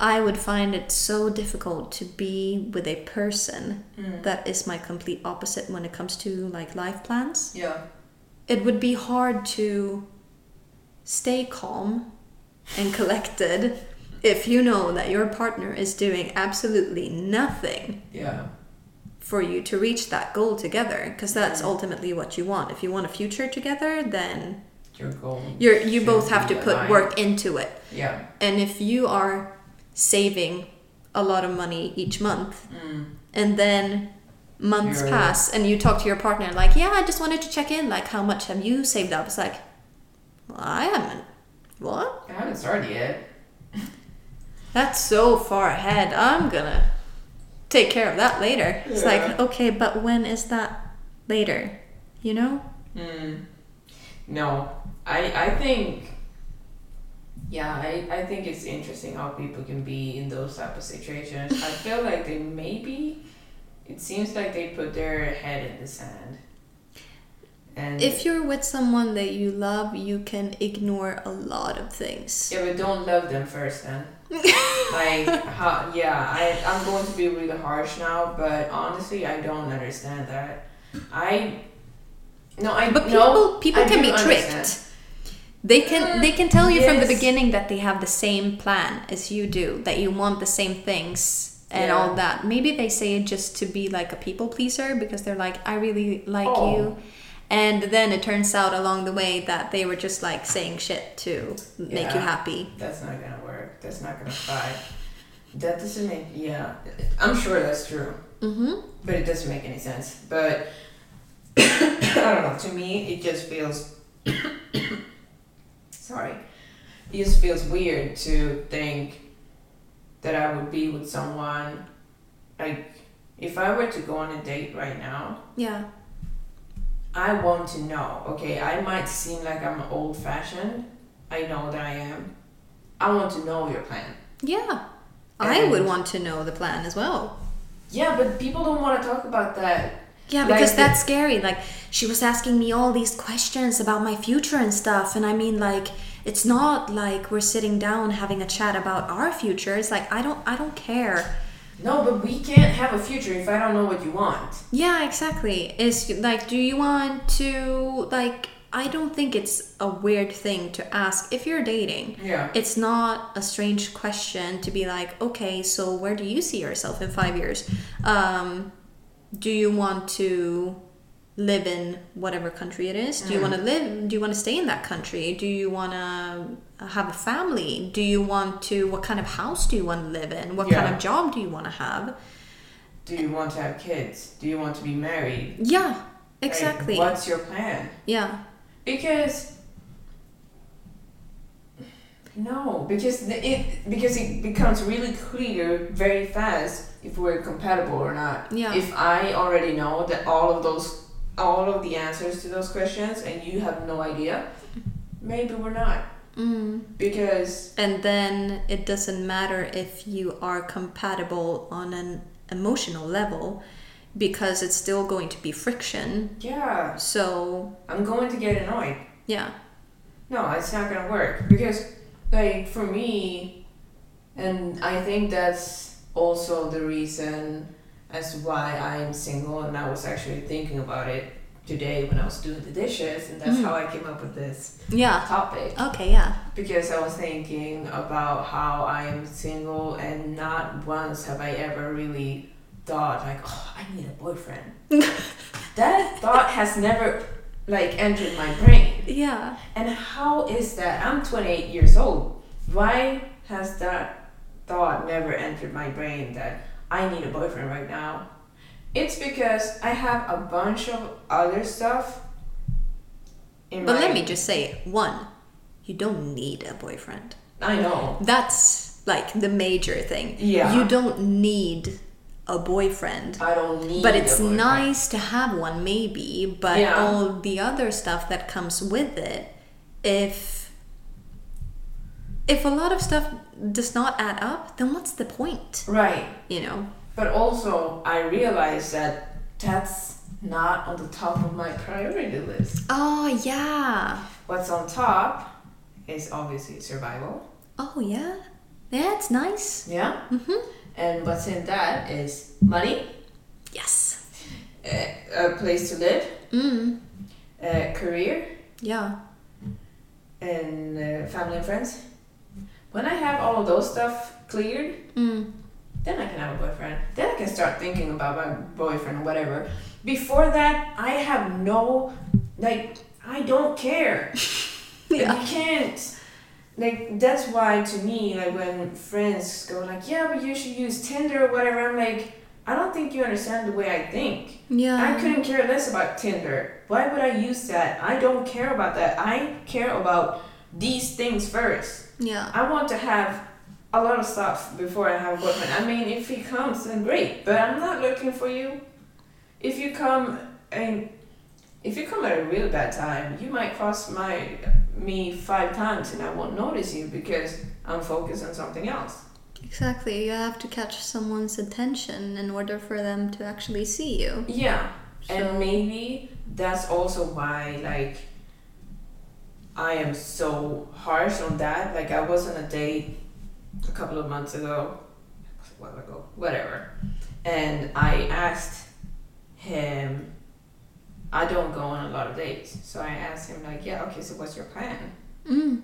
I would find it so difficult to be with a person mm. that is my complete opposite when it comes to like life plans. Yeah. It would be hard to stay calm and collected if you know that your partner is doing absolutely nothing Yeah. for you to reach that goal together because that's mm. ultimately what you want if you want a future together then Your goal. you're you both have to put aligned. work into it Yeah. and if you are saving a lot of money each month Mm. and then months You're- pass and you talk to your partner like yeah i just wanted to check in like how much have you saved up it's like well, i haven't what I haven't started yet. that's so far ahead i'm gonna take care of that later it's Yeah. like okay but when is that later you know Mm. No, I I think. Yeah, I, I think it's interesting how people can be in those type of situations. I feel like they maybe, it seems like they put their head in the sand. And if you're with someone that you love you can ignore a lot of things yeah, but don't love them first then. like how yeah, I I'm going to be really harsh now, but honestly, I don't understand that. I no, I but people no, people I can be tricked understand. They can they can tell you from the beginning that they have the same plan as you do that you want the same things and Yeah. all that maybe they say it just to be like a people pleaser because they're like i really like Oh. you and then it turns out along the way that they were just like saying shit to make you happy That's not gonna work. That's not gonna fly. That doesn't make yeah. I'm sure that's true, mm-hmm but it doesn't make any sense. But I don't know. To me, it just feels. Sorry. it just feels weird to think that I would be with someone like if I were to go on a date right now, Yeah. I want to know. Okay, I might seem like I'm old fashioned. I know that I am. I want to know your plan. Yeah. I would want to know the plan as well. Yeah, but people don't want to talk about that. Yeah, because the- that's scary. Like she was asking me all these questions about my future and stuff, and I mean, like it's not like we're sitting down having a chat about our future. It's like I don't, I don't care. No, but we can't have a future if I don't know what you want. Yeah, exactly. It's like, do you want to like? I don't think it's a weird thing to ask if you're dating. Yeah. It's not a strange question to be like, okay, so where do you see yourself in five years? Um, do you want to live in whatever country it is? Do you mm. want to live? Do you want to stay in that country? Do you want to have a family? Do you want to? What kind of house do you want to live in? What kind of job do you want to have? Do you want to have kids? Do you want to be married? Yeah, Like, exactly. what's your plan? Yeah. Because no, because the, it because it becomes really clear very fast if we're compatible or not. Yeah. If I already know that all of those all of the answers to those questions and you have no idea, maybe we're not. Mm. Because And then it doesn't matter if you are compatible on an emotional level because it's still going to be friction. yeah, So, I'm going to get annoyed. yeah. No, it's not gonna work because, like, for me, and I think that's also the reason as to why I am single. And I was actually thinking about it today when I was doing the dishes, and that's Mm. how I came up with this Yeah. topic. Okay, yeah. Because I was thinking about how I am single, and not once have I ever really thought like, oh, I need a boyfriend. that thought has never like entered my brain. Yeah. And how is that? I'm 28 years old. Why has that thought never entered my brain that I need a boyfriend right now? It's because I have a bunch of other stuff. In But let me just say one, you don't need a boyfriend. I know. That's like the major thing. Yeah. You don't need a boyfriend. I don't need. But it's nice to have one, maybe. But Yeah. all the other stuff that comes with it, if if a lot of stuff does not add up, then what's the point? Right. You know? But also, I realize that that's not on the top of my priority list. Oh yeah. What's on top is obviously survival. Oh yeah. That's nice. Yeah. Mhm. And what's in that is money, Yes. a, a place to live, Mm. a career, Yeah. and uh, family and friends. When I have all of those stuff cleared, Mm. then I can have a boyfriend. Then I can start thinking about my boyfriend or whatever. Before that, I have no, like, I don't care. Yeah. You can't. Like, that's why to me, like, when friends go, like, yeah, but you should use Tinder or whatever, I'm like, I don't think you understand the way I think. Yeah. I couldn't care less about Tinder. Why would I use that? I don't care about that. I care about these things first. Yeah. I want to have a lot of stuff before I have a boyfriend. I mean, if he comes, then great. But I'm not looking for you. If you come and if you come at a real bad time, you might cross my me five times and I won't notice you because I'm focused on something else. Exactly. You have to catch someone's attention in order for them to actually see you. Yeah. So- And maybe that's also why like I am so harsh on that. Like I was on a date a couple of months ago, a while ago, whatever, and I asked him. I don't go on a lot of dates, so I asked him like, "Yeah, okay, so what's your plan?" Mm.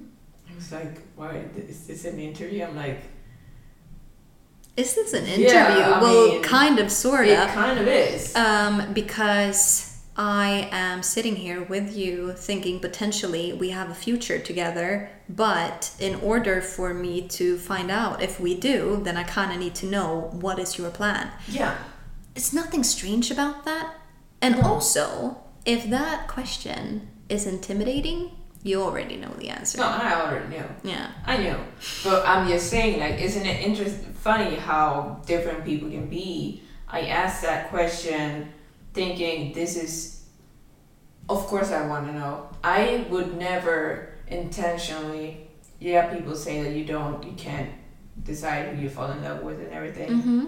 He was like, "Why is this an interview?" I'm like, Is this an interview? Yeah, well, mean, kind of, sort of. "It kind of is." Um, because I am sitting here with you thinking potentially we have a future together, but in order for me to find out if we do, then I kind of need to know what is your plan. yeah, It's nothing strange about that. And No. also, if that question is intimidating, You already know the answer. No, I already knew. Yeah. I know, but I'm just saying, like, isn't it interesting, funny how different people can be? I asked that question, thinking this is, of course, I want to know. I would never intentionally. Yeah, people say that you don't, you can't decide who you fall in love with and everything. Mm-hmm.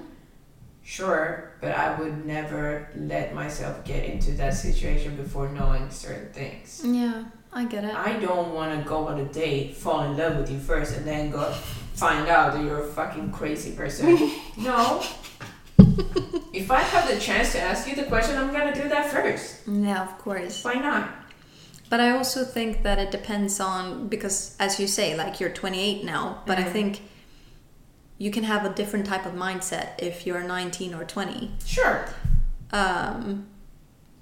Sure, but I would never let myself get into that situation before knowing certain things. Yeah, I get it. I don't want to go on a date, fall in love with you first, and then go find out that you're a fucking crazy person. no. If I have the chance to ask you the question, I'm gonna do that first. Yeah, of course. Why not? But I also think that it depends on because, as you say, like you're 28 now, but I Mhm. think you can have a different type of mindset if you're 19 or 20. Sure. Um,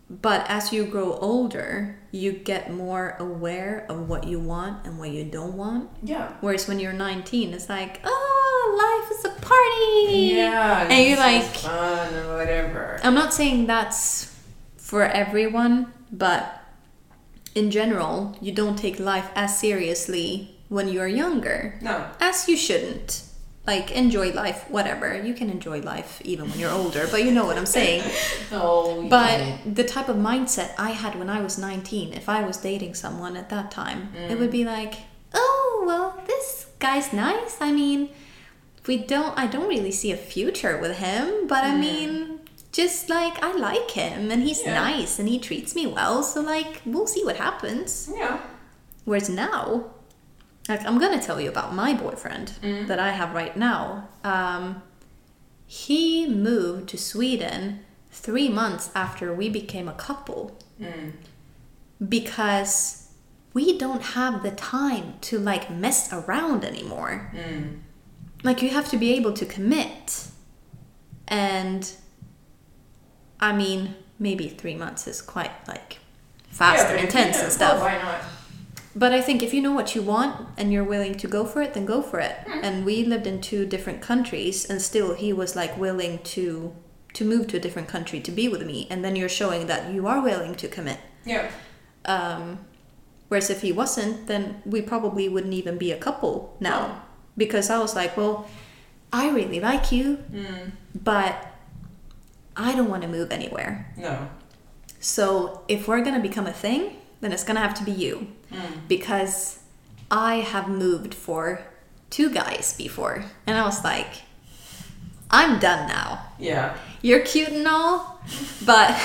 but as you grow older, you get more aware of what you want and what you don't want. Yeah. Whereas when you're 19, it's like, oh, life is a party. Yeah. And you're like, fun or whatever. I'm not saying that's for everyone, but in general, you don't take life as seriously when you're younger, No. as you shouldn't. Like, enjoy life, whatever. You can enjoy life even when you're older, but you know what I'm saying. No. But can't. the type of mindset I had when I was 19, if I was dating someone at that time, it would be like, oh, well, this guy's nice. I mean, we don't, I don't really see a future with him, but I mean, just like I like him and he's Yeah. nice and he treats me well, so like, we'll see what happens. Yeah. Whereas now, like I'm gonna tell you about my boyfriend that I have right now. Um, he moved to Sweden three months after we became a couple Mm. because we don't have the time to like mess around anymore. Mm. Like you have to be able to commit, and I mean maybe three months is quite like fast Yeah, and intense and stuff. well, why not? But I think if you know what you want and you're willing to go for it, then go for it. Mm. And we lived in two different countries, and still he was like willing to to move to a different country to be with me. And then you're showing that you are willing to commit. Yeah. Um, whereas if he wasn't, then we probably wouldn't even be a couple now. Because I was like, well, I really like you, Mm. but I don't want to move anywhere. No. So if we're gonna become a thing, then it's gonna have to be you. Mm. Because I have moved for two guys before. And I was like, I'm done now. Yeah. You're cute and all, but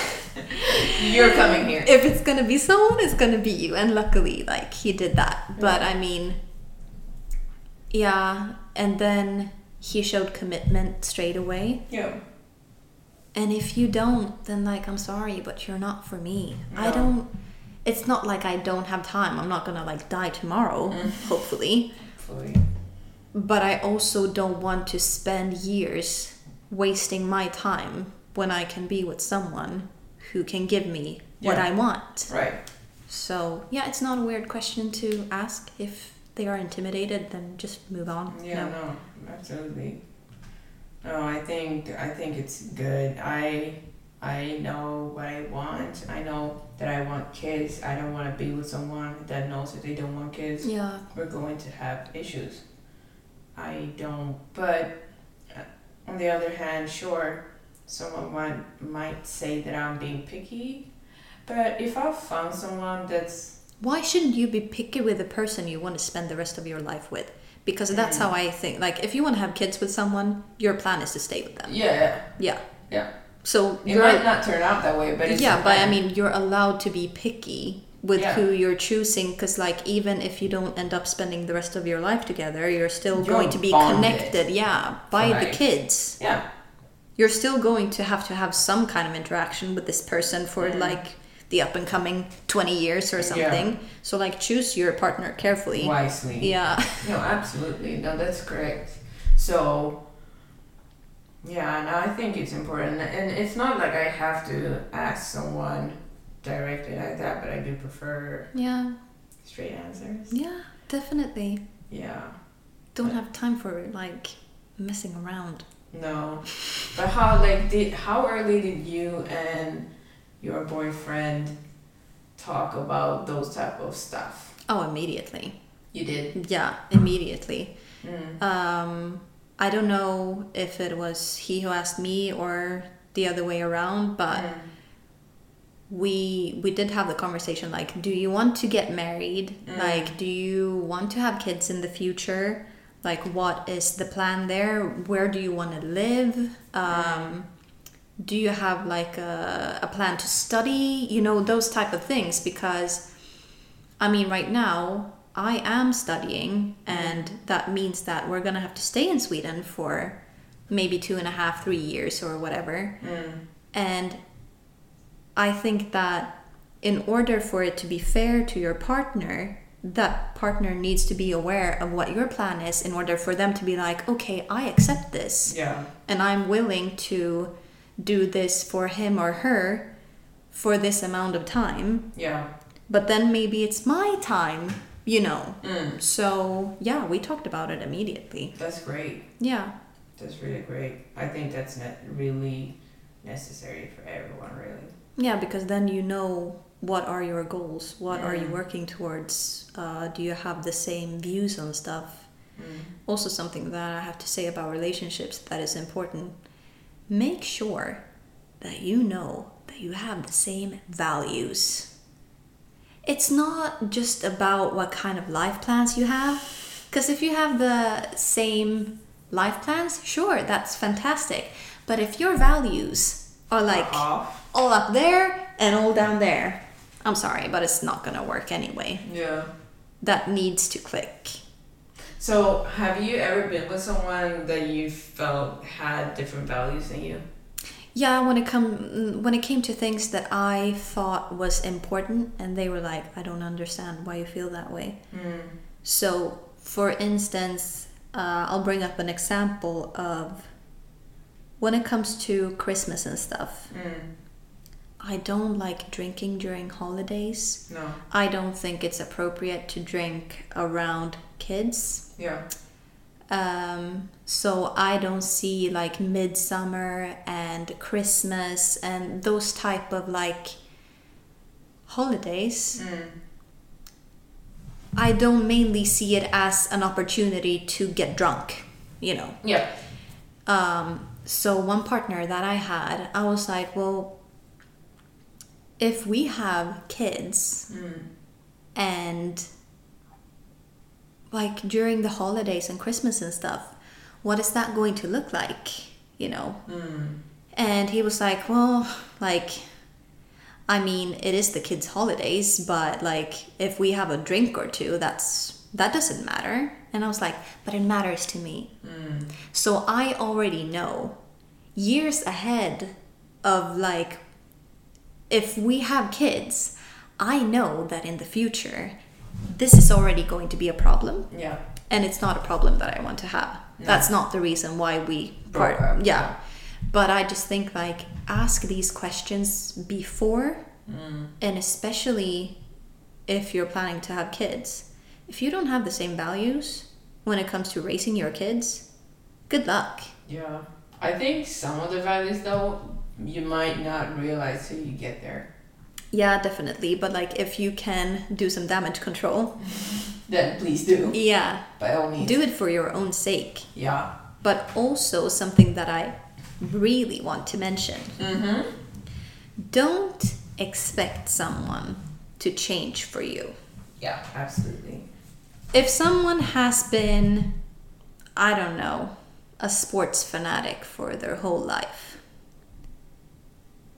You're coming here. if it's gonna be someone, it's gonna be you. And luckily, like, he did that. But I mean, yeah. And then he showed commitment straight away. Yeah. And if you don't, then like I'm sorry, but you're not for me. I don't it's not like I don't have time. I'm not gonna like die tomorrow, mm. hopefully. Fully. But I also don't want to spend years wasting my time when I can be with someone who can give me what I want. Right. So yeah, it's not a weird question to ask. If they are intimidated, then just move on. Yeah, No. no, absolutely. No, I think I think it's good. I I know what I want. I know that I want kids. I don't want to be with someone that knows that they don't want kids. Yeah. We're going to have issues. I don't. But uh, on the other hand, sure, someone might might say that I'm being picky. But if I found someone that's Why shouldn't you be picky with the person you want to spend the rest of your life with? Because that's how mm. I think. Like, if you want to have kids with someone, your plan is to stay with them. yeah Yeah. yeah. yeah. So It might not turn out that way, but it's yeah, but I mean, you're allowed to be picky with Yeah. who you're choosing because, like, even if you don't end up spending the rest of your life together, you're still You're going to be connected. Yeah, by the kids. yeah. You're still going to have to have some kind of interaction with this person for mm. like the up and coming 20 years or something. So, like, choose your partner carefully. wisely. Yeah. No, absolutely. No, that's correct. So, yeah, and I think it's important, and it's not like I have to ask someone directly like that, but I do prefer Yeah. straight answers. Yeah, definitely. Yeah. Don't have time for like messing around. No, but how like did how early did you and your boyfriend talk about those type of stuff? Oh, immediately. You did. Yeah, immediately. Mm. Um, I don't know if it was he who asked me or the other way around, but Mm. we we did have the conversation like, do you want to get married? Mm. Like, do you want to have kids in the future? Like, what is the plan there? Where do you want to live? Um, do you have like a, a plan to study? You know, those type of things because I mean, right now, I am studying, and that means that we're gonna have to stay in Sweden for maybe two and a half, three years, or whatever. Mm. And I think that in order for it to be fair to your partner, that partner needs to be aware of what your plan is in order for them to be like, okay, I accept this Yeah. and I'm willing to do this for him or her for this amount of time Yeah. but then maybe it's my time, you know. Mm. So, yeah, we talked about it immediately. That's great. Yeah. That's really great. I think that's ne- really necessary for everyone, really. Yeah, because then you know what are your goals? What are you Mm. working towards? Uh, do you have the same views on stuff? Mm. Also, something that I have to say about relationships that is important. Make sure that you know that you have the same values. It's not just about what kind of life plans you have. Because if you have the same life plans, sure, that's fantastic. But if your values are like Off. all up there and all down there, I'm sorry, but it's not gonna work anyway. Yeah. That needs to click. So, have you ever been with someone that you felt had different values than you? Yeah, when it come when it came to things that I thought was important, and they were like, "I don't understand why you feel that way." Mm. So, for instance, uh, I'll bring up an example of when it comes to Christmas and stuff. Mm. I don't like drinking during holidays. No. I don't think it's appropriate to drink around kids. Yeah. Um, so I don't see like midsummer and Christmas and those type of like holidays. Mm. I don't mainly see it as an opportunity to get drunk, you know. Yeah. Um, so one partner that I had, I was like, well, if we have kids Mm. and like during the holidays and Christmas and stuff, what is that going to look like? You know? Mm. And he was like, well, like, I mean, it is the kids' holidays, but like, if we have a drink or two, that's that doesn't matter. And I was like, but it matters to me. Mm. So I already know years ahead of like, if we have kids, I know that in the future, this is already going to be a problem Yeah. and it's not a problem that I want to have. That's not the reason why we part. up, Yeah. But I just think like ask these questions before Mm. and especially if you're planning to have kids. If you don't have the same values when it comes to raising your kids, good luck. Yeah. I think some of the values, though, you might not realize till you get there. Yeah, definitely. But like if you can do some damage control, Then please do. yeah, By all means. do it for your own sake. Yeah. But also something that I really want to mention. Mm-hmm. Don't expect someone to change for you. Yeah, absolutely. If someone has been, I don't know, a sports fanatic for their whole life,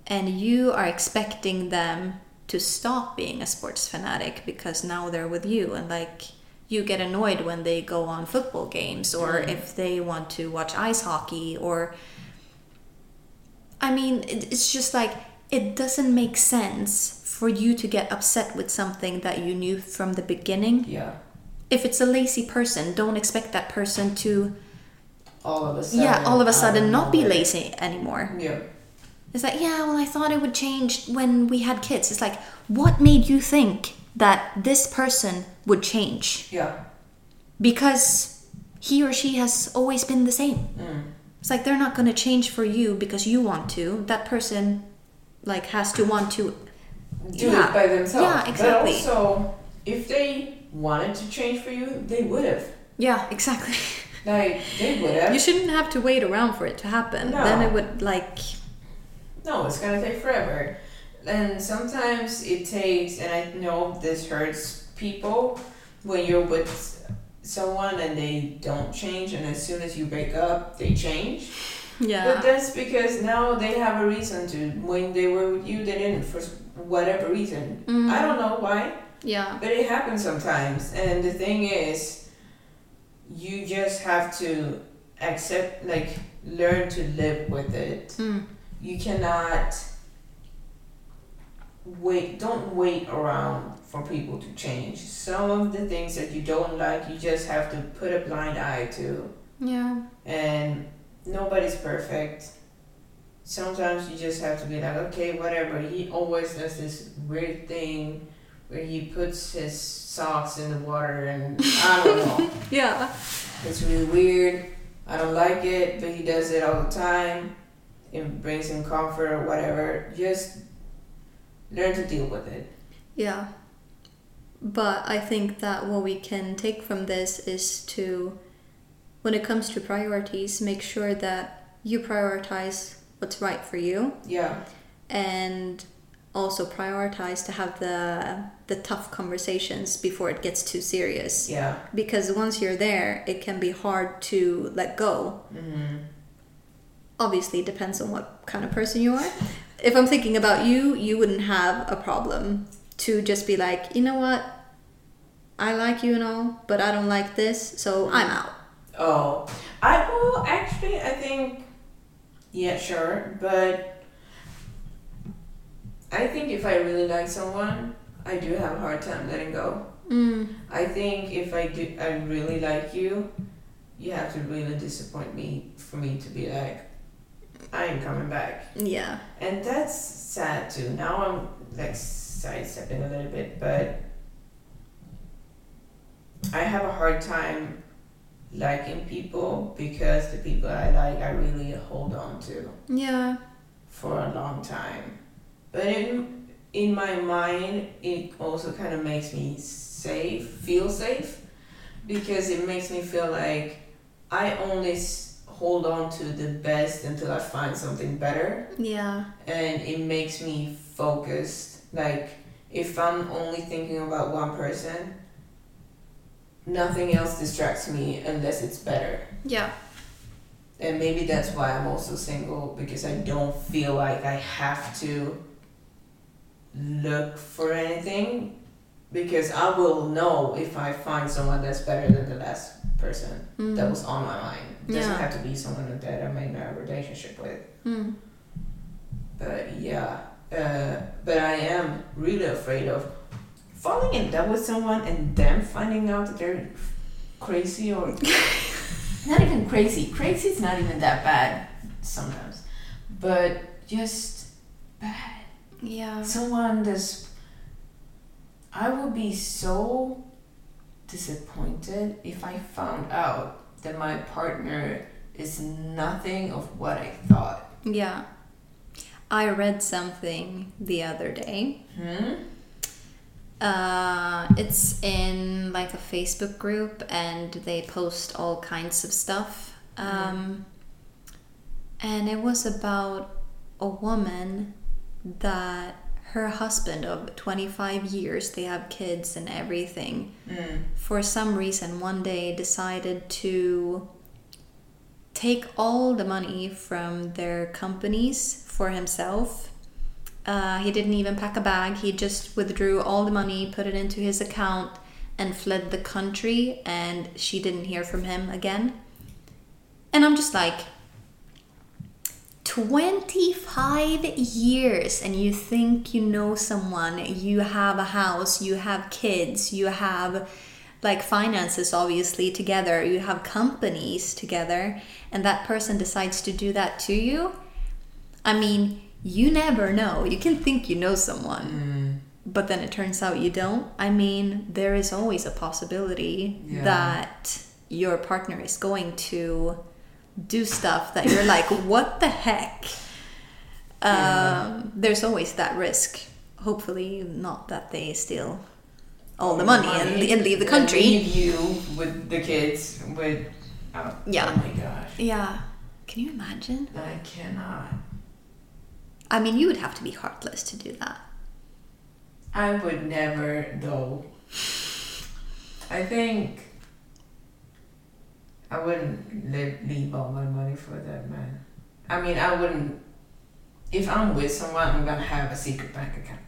and you are expecting them to stop being a sports fanatic because now they're with you and like you get annoyed when they go on football games or mm-hmm. if they want to watch ice hockey or I mean it's just like it doesn't make sense for you to get upset with something that you knew from the beginning Yeah. if it's a lazy person don't expect that person to All of a sudden. yeah all of a sudden not be lazy anymore Yeah. It's like, yeah, well, I thought it would change when we had kids. It's like, what made you think that this person would change? Yeah. Because he or she has always been the same. Mm. It's like they're not going to change for you because you want to. That person, like, has to want to. Do Yeah. it by themselves. Yeah, exactly. But also, if they wanted to change for you, they would have. Yeah, exactly. Like they would have. You shouldn't have to wait around for it to happen. No. Then it would like No, it's gonna take forever. And sometimes it takes, and I know this hurts people when you're with someone and they don't change, and as soon as you break up, they change. Yeah. But that's because now they have a reason to. When they were with you, they didn't for whatever reason. Mhm. I don't know why, Yeah. but it happens sometimes. And the thing is, you just have to accept, like, learn to live with it Mm. You cannot wait don't wait around for people to change some of the things that you don't like you just have to put a blind eye to Yeah. and nobody's perfect sometimes you just have to be like okay whatever he always does this weird thing where he puts his socks in the water and i don't know Yeah. it's really weird. I don't like it, but he does it all the time. It brings him comfort or whatever. Just learn to deal with it. Yeah. But I think that what we can take from this is to, when it comes to priorities, make sure that you prioritize what's right for you Yeah. and also prioritize to have the the tough conversations before it gets too serious Yeah. because once you're there it can be hard to let go Mm-hmm. Obviously it depends on what kind of person you are. If I'm thinking about you, you wouldn't have a problem to just be like, you know what, I like you and all, but I don't like this, so I'm out. Oh, I will actually. I think. Yeah, sure, but I think if I really like someone, I do have a hard time letting go. Mm. I think if I do, I really like you, you have to really disappoint me for me to be like, I ain't coming back. Yeah. And that's sad too. Now I'm like sidestepping a little bit, but I have a hard time liking people because the people I like I really hold on to Yeah. for a long time. But in in my mind, it also kind of makes me safe, feel safe, because it makes me feel like I only s- hold on to the best until I find something better Yeah. and it makes me focused. Like if I'm only thinking about one person, nothing else distracts me unless it's better. Yeah. And maybe that's why I'm also single because I don't feel like I have to look for anything because I will know if I find someone that's better than the last person Mm. that was on my mind. It doesn't Yeah. have to be someone that I'm in a relationship with. Mm. But yeah, uh, but I am really afraid of falling in love with someone and then finding out that they're crazy or not even crazy. Crazy is not even that bad sometimes, but just bad. Yeah. Someone that's. I would be so disappointed if I found out that my partner is nothing of what I thought. Yeah. I read something the other day. Hmm? Uh, it's in like a Facebook group and they post all kinds of stuff. Um, and it was about a woman that her husband of 25 years, they have kids and everything, Mm. for some reason one day decided to take all the money from their companies for himself. Uh, he didn't even pack a bag. He just withdrew all the money, put it into his account, and fled the country. And she didn't hear from him again. And I'm just like, 25 years, and you think you know someone, you have a house, you have kids, you have like finances obviously together, you have companies together, and that person decides to do that to you. I mean, you never know. You can think you know someone, mm. but then it turns out you don't. I mean, there is always a possibility Yeah. that your partner is going to do stuff that you're like, what the heck? Yeah. Um, there's always that risk. Hopefully, not that they steal all the money, and, and leave the and country. leave you with the kids with. Oh, Yeah. Oh my gosh. Yeah. Can you imagine? I cannot. I mean, you would have to be heartless to do that. I would never though. I think I wouldn't live, leave all my money for that man. I mean, I wouldn't. If I'm with someone, I'm gonna have a secret bank account.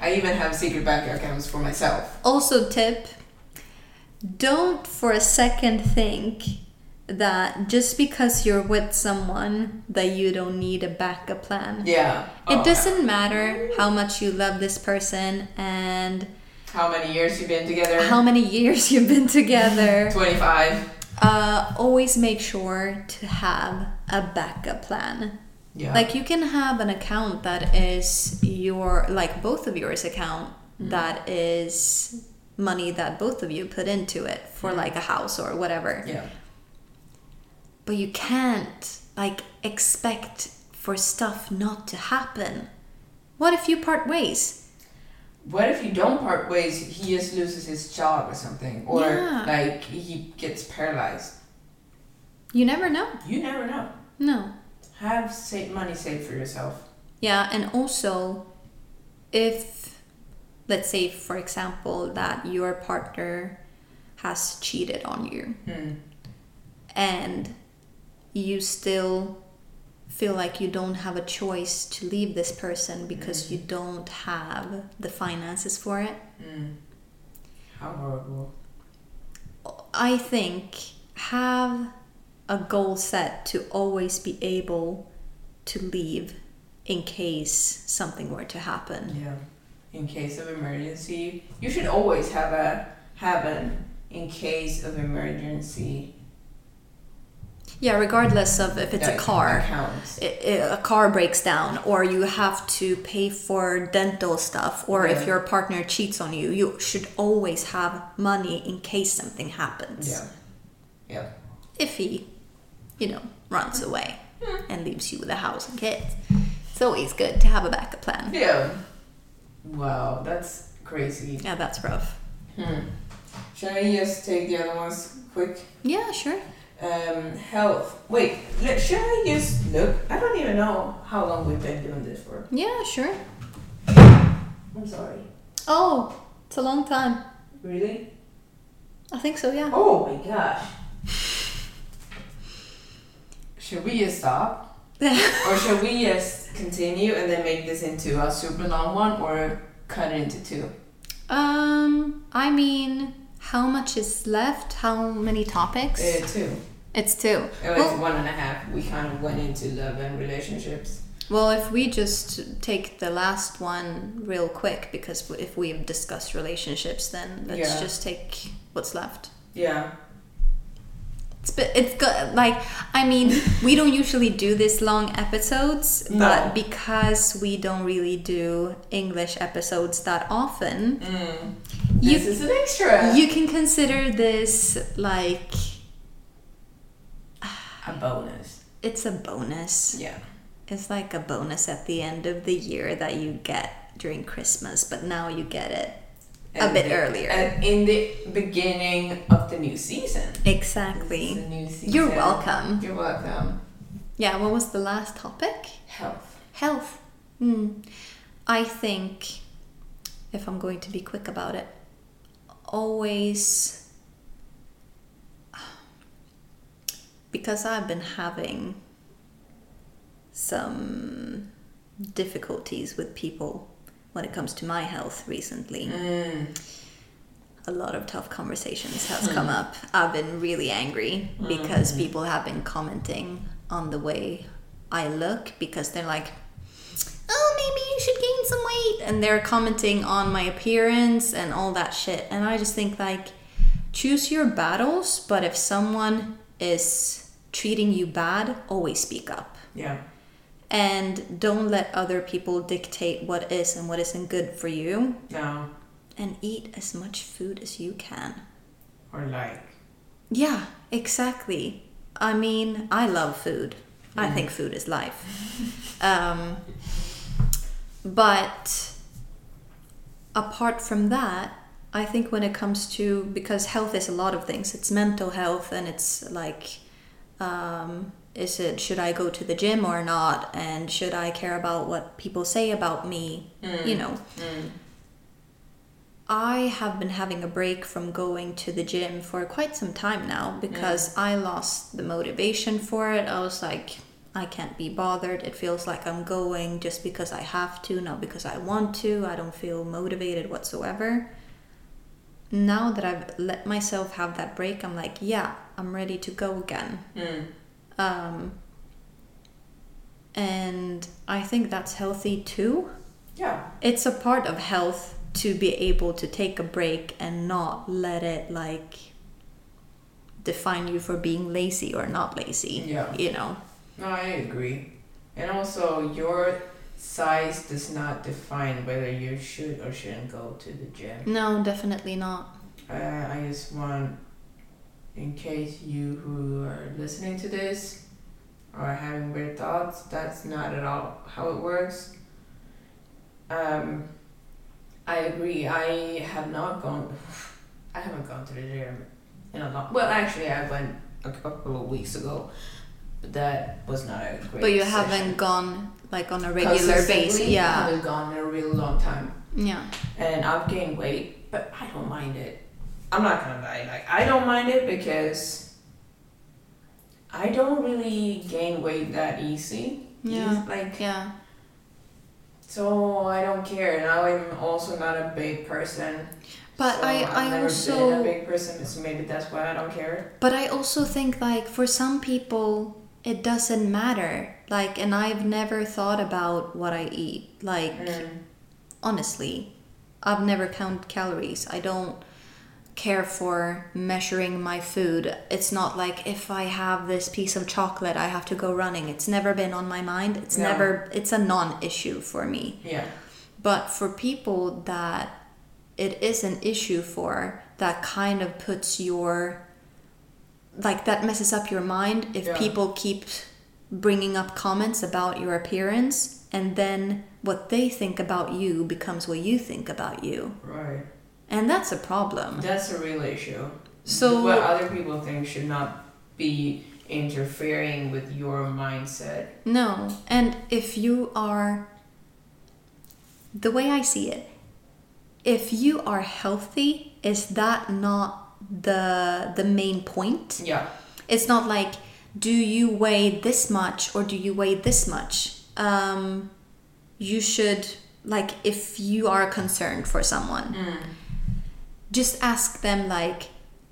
I even have secret bank accounts for myself. Also, tip don't for a second think that just because you're with someone that you don't need a backup plan. Yeah. It Oh, doesn't matter how much you love this person and How many years you've been together? how many years you've been together. Twenty-five. Uh, always make sure to have a backup plan. Yeah. Like you can have an account that is your like both of yours account that is money that both of you put into it for like a house or whatever. Yeah. But you can't like expect for stuff not to happen. What if you part ways? What if you don't part ways? He just loses his job or something, or Yeah. like he gets paralyzed. You never know. You never know. No. Have sa- money saved for yourself. Yeah, and also if let's say for example that your partner has cheated on you Hmm. and you still feel like you don't have a choice to leave this person because you don't have the finances for it. Mm. How horrible. I think have a goal set to always be able to leave in case something were to happen. Yeah. In case of emergency, you should always have a have an in case of emergency. Yeah, regardless of if it's a car. Account. i- i- a car breaks down or you have to pay for dental stuff or if your partner cheats on you you should always have money in case something happens Yeah. Yeah. if he you know runs away and leaves you with a house and kids it's always good to have a backup plan Yeah. Wow, that's crazy. yeah that's rough Hmm. Should I just take the other ones quick? yeah sure Um, health. Wait, let, should I just look? I don't even know how long we've been doing this for. yeah sure I'm sorry. oh it's a long time Really? i think so yeah Oh my gosh. Should we just stop? or should we just continue and then make this into a super long one or cut it into two? um i mean how much is left how many topics Uh, two. it's two It was Well- one and a half. We kind of went into love and relationships. Well, if we just take the last one real quick, because if we've discussed relationships, then let's Yeah. just take what's left. Yeah. It's but it's good. Like I mean, we don't usually do this long episodes, No. but because we don't really do English episodes that often, Mm. You- This is an extra. you can consider this like a bonus. it's a bonus. Yeah. It's like a bonus at the end of the year that you get during Christmas, but now you get it a bit the- earlier. And in the beginning of the new season. Exactly. New season. You're welcome. You're welcome. Yeah, what was the last topic? Health. Health. Hmm. I think, if I'm going to be quick about it, always. Because I've been having some difficulties with people when it comes to my health recently. Mm. a lot of tough conversations has come up. I've been really angry because people have been commenting on the way I look because they're like, "Oh, maybe you should gain some weight," and they're commenting on my appearance and all that shit. And I just think like, choose your battles. But if someone is treating you bad, always speak up Yeah. And don't let other people dictate what is and what isn't good for you No. and eat as much food as you can. Or like. Yeah, exactly. I mean, I love food. I think food is life. Um, but apart from that, I think when it comes to because health is a lot of things. It's mental health and it's like um, is it should I go to the gym or not and should I care about what people say about me? Mm. You know. Mm. I have been having a break from going to the gym for quite some time now because mm. I lost the motivation for it. I was like, I can't be bothered. It feels like I'm going just because I have to, not because I want to. I don't feel motivated whatsoever. Now that I've let myself have that break, I'm like, yeah, I'm ready to go again. Um, and I think that's healthy too Yeah. it's a part of health to be able to take a break and not let it like define you for being lazy or not lazy. Yeah. You know. No, I agree. And also, your size does not define whether you should or shouldn't go to the gym. No, definitely not. Uh, I just want, in case you who are listening to this are having weird thoughts, that's not at all how it works. Um, I agree. I have not gone. I haven't gone to the gym in a long. Well, actually, I went a couple of weeks ago, but that was not a great. But you session. haven't gone like on a regular basis. Yeah, I haven't gone in a real long time Yeah. and I've gained weight, but I don't mind it. I'm not gonna lie, like I don't mind it because I don't really gain weight that easy. Yeah. Like Yeah. so I don't care. Now I'm also not a big person. But so I- I've I never been also- a big person, so maybe that's why I don't care. But I also think like for some people it doesn't matter. Like and I've never thought about what I eat. Like mm. honestly, I've never counted calories. I don't care for measuring my food. It's not like if I have this piece of chocolate, I have to go running. It's never been on my mind. It's No. never it's a non-issue for me. Yeah. But for people that it is an issue for, that kind of puts your like that messes up your mind if Yeah. people keep bringing up comments about your appearance and then what they think about you becomes what you think about you. Right. And that's a problem. That's a real issue. So- what other people think should not be interfering with your mindset. No. And if you are the way I see it, if you are healthy, is that not the the main point? Yeah. It's not like do you weigh this much or do you weigh this much? Um, you should like if you are concerned for someone, just ask them like,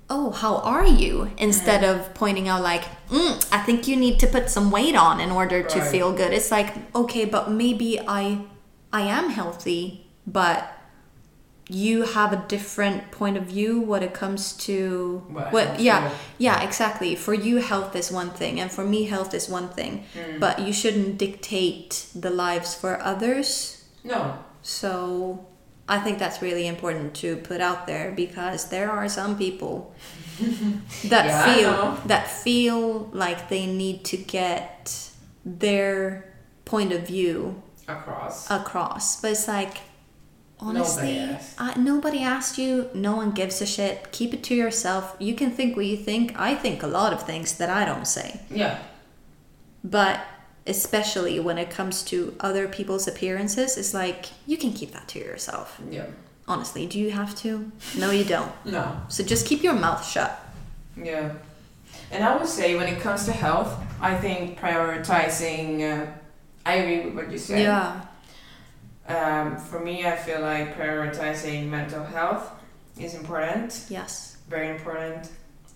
"Oh, how are you?" Instead of pointing out like, mm, "I think you need to put some weight on in order to Right. feel good." It's like, okay, but maybe I I am healthy, but you have a different point of view when it comes to What what health yeah yeah exactly for you health is one thing and for me health is one thing Hmm. but you shouldn't dictate the lives for others No. so i think that's really important to put out there because there are some people that Yeah, feel that feel like they need to get their point of view Across. across. But it's like, honestly, Nobody asked. I, nobody asked you. No one gives a shit. Keep it to yourself. You can think what you think. I think a lot of things that I don't say. yeah. But especially when it comes to other people's appearances, it's like, you can keep that to yourself. Yeah. Honestly, do you have to? No, you don't. No. So just keep your mouth shut. Yeah. And I would say when it comes to health, I think prioritizing. Uh, I agree with what you said. Yeah. Um, for me, I feel like prioritizing mental health is important. Yes. Very important.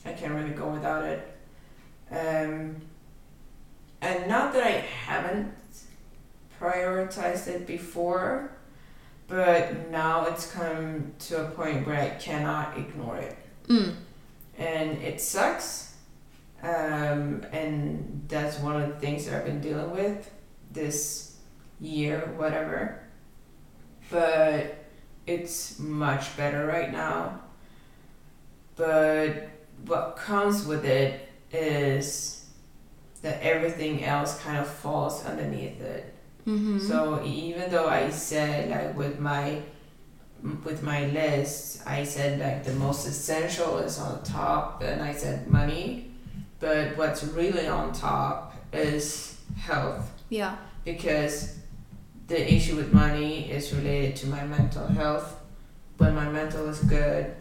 I can't really go without it. Um, and not that I haven't prioritized it before, but now it's come to a point where I cannot ignore it. Mm. and it sucks. Um, and that's one of the things that I've been dealing with this year, whatever. But it's much better right now. But what comes with it is that everything else kind of falls underneath it. Mm-hmm. So even though I said like with my with my list, I said like the most essential is on top, and I said money. But what's really on top is health Yeah. because the issue with money is related to my mental health. When my mental is good,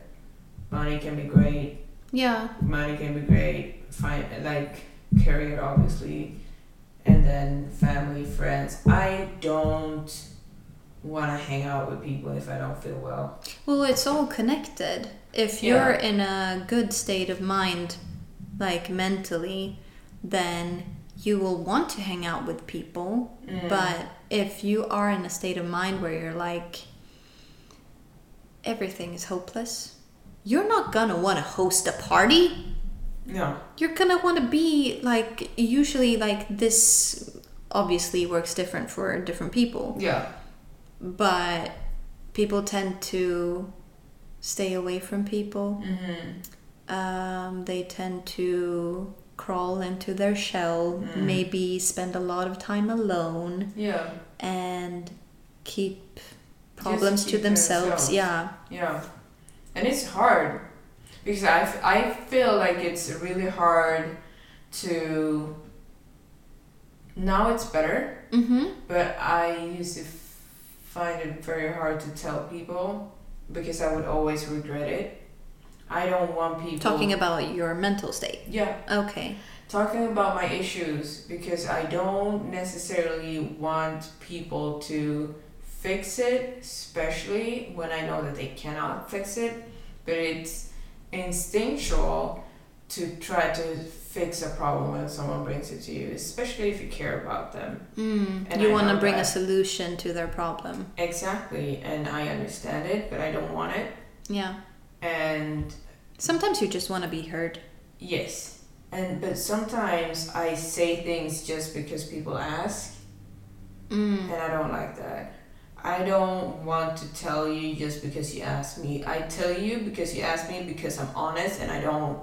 money can be great. Yeah. Money can be great. Fine, like career, obviously, and then family, friends. I don't want to hang out with people if I don't feel well. Well, it's all connected. If you're in a good state of mind, like mentally, then you will want to hang out with people. Mm. But if you are in a state of mind where you're like, everything is hopeless, you're not gonna want to host a party. No. You're gonna want to be like, usually, like, this obviously works different for different people Yeah. but people tend to stay away from people. Mm-hmm. Um, they tend to crawl into their shell, Mm. maybe spend a lot of time alone, Yeah. and keep problems keep to to themselves. themselves. Yeah. Yeah, and it's hard because I, I feel like it's really hard to. Now it's better, Mm-hmm. but I used to f- find it very hard to tell people because I would always regret it. I don't want people Talking about your mental state. yeah Okay. talking about my issues because I don't necessarily want people to fix it, especially when I know that they cannot fix it. But it's instinctual to try to fix a problem when someone brings it to you, especially if you care about them. Mm. And you want to bring a solution to their problem. Exactly, and I understand it, but I don't want it. Yeah. And Sometimes you just want to be heard. yes, and but sometimes I say things just because people ask. Mm. And I don't like that. I don't want to tell you just because you ask me. I tell you because you ask me because I'm honest and I don't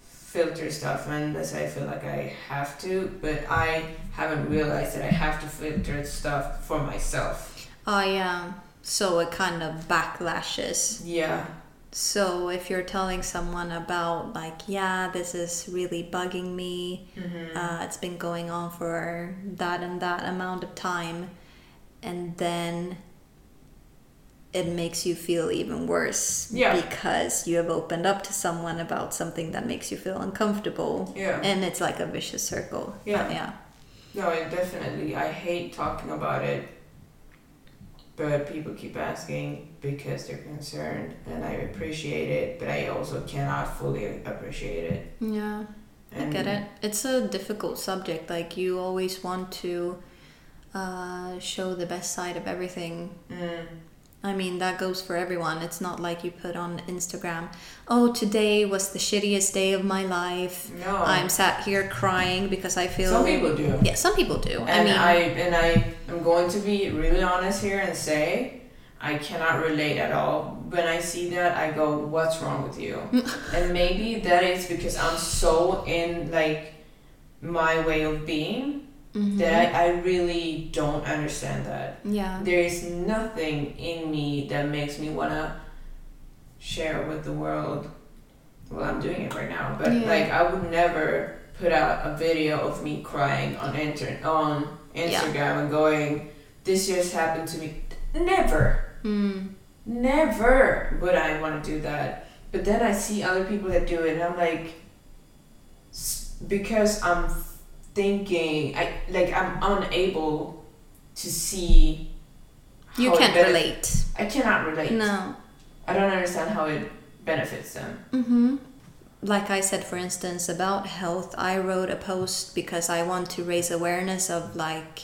filter stuff unless I feel like I have to. But I haven't realized that I have to filter stuff for myself. I um. So it kind of backlashes. Yeah. So if you're telling someone about like, yeah, this is really bugging me, Mm-hmm. uh, it's been going on for that and that amount of time, and then it makes you feel even worse Yeah. because you have opened up to someone about something that makes you feel uncomfortable, Yeah. and it's like a vicious circle. Yeah. yeah, No, it definitely. I hate talking about it, but people keep asking because they're concerned, and I appreciate it. But I also cannot fully appreciate it. yeah. I get it. It's a difficult subject. Like you always want to uh, show the best side of everything. Mm, I mean, that goes for everyone. It's not like you put on Instagram, oh, today was the shittiest day of my life. no, I'm sat here crying because I feel. some people do. Yeah, some people do. I mean, I and I am going to be really honest here and say I cannot relate at all. When I see that, I go, "What's wrong with you?" and maybe that is because I'm so in like my way of being mhm. that I, I really don't understand that. yeah. There is nothing in me that makes me wanna share with the world. Well, I'm doing it right now, but Yeah. like I would never put out a video of me crying on inter on Instagram and going, "This just happened to me." Never, Mm. never would I want to do that. But then I see other people that do it, and I'm like, because I'm thinking, I like I'm unable to see. You can't relate. I cannot relate. No. I don't understand how it benefits them. Mm-hmm. Like I said, for instance, about health, I wrote a post because I want to raise awareness of like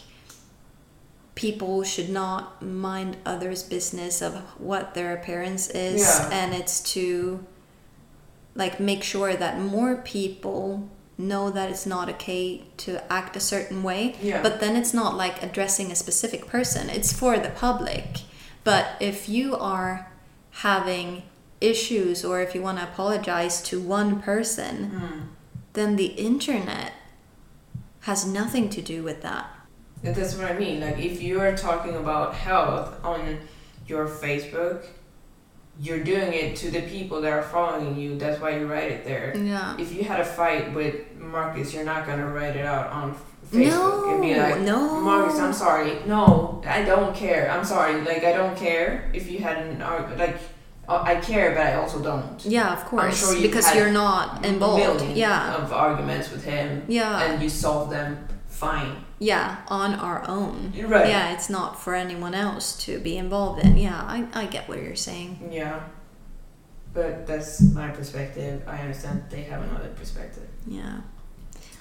people should not mind others' business of what their appearance is, Yeah. and it's to like make sure that more people know that it's not okay to act a certain way Yeah. but then it's not like addressing a specific person it's for the public but if you are having issues or if you want to apologize to one person Hmm. then the internet has nothing to do with that that's what I mean. Like if you are talking about health on your Facebook, you're doing it to the people that are following you. That's why you write it there. Yeah. If you had a fight with Marcus, you're not gonna write it out on Facebook and be No, like, no. Marcus, I'm sorry. No, I don't care. I'm sorry. Like I don't care if you had an argument. like uh, I care, but I also don't. Yeah, of course. sure you've because you're not involved. Yeah. Of arguments with him. Yeah. And you solve them fine. Yeah, on our own. Right. Yeah, it's not for anyone else to be involved in. Yeah, I, I get what you're saying. Yeah. But that's my perspective. I understand they have another perspective. Yeah.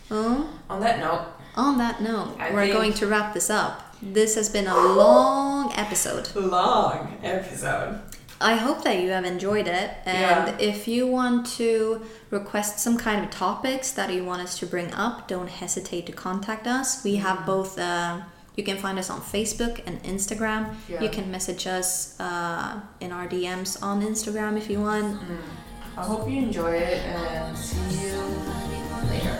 Well, On that note, on that note, I we're going to wrap this up. This has been a long episode. long episode. I hope that you have enjoyed it. And Yeah. if you want to request some kind of topics that you want us to bring up, don't hesitate to contact us. We Mm-hmm. have both, uh, you can find us on Facebook and Instagram. Yeah. You can message us uh, in our DMs on Instagram if you want. I hope you enjoy it and see you later.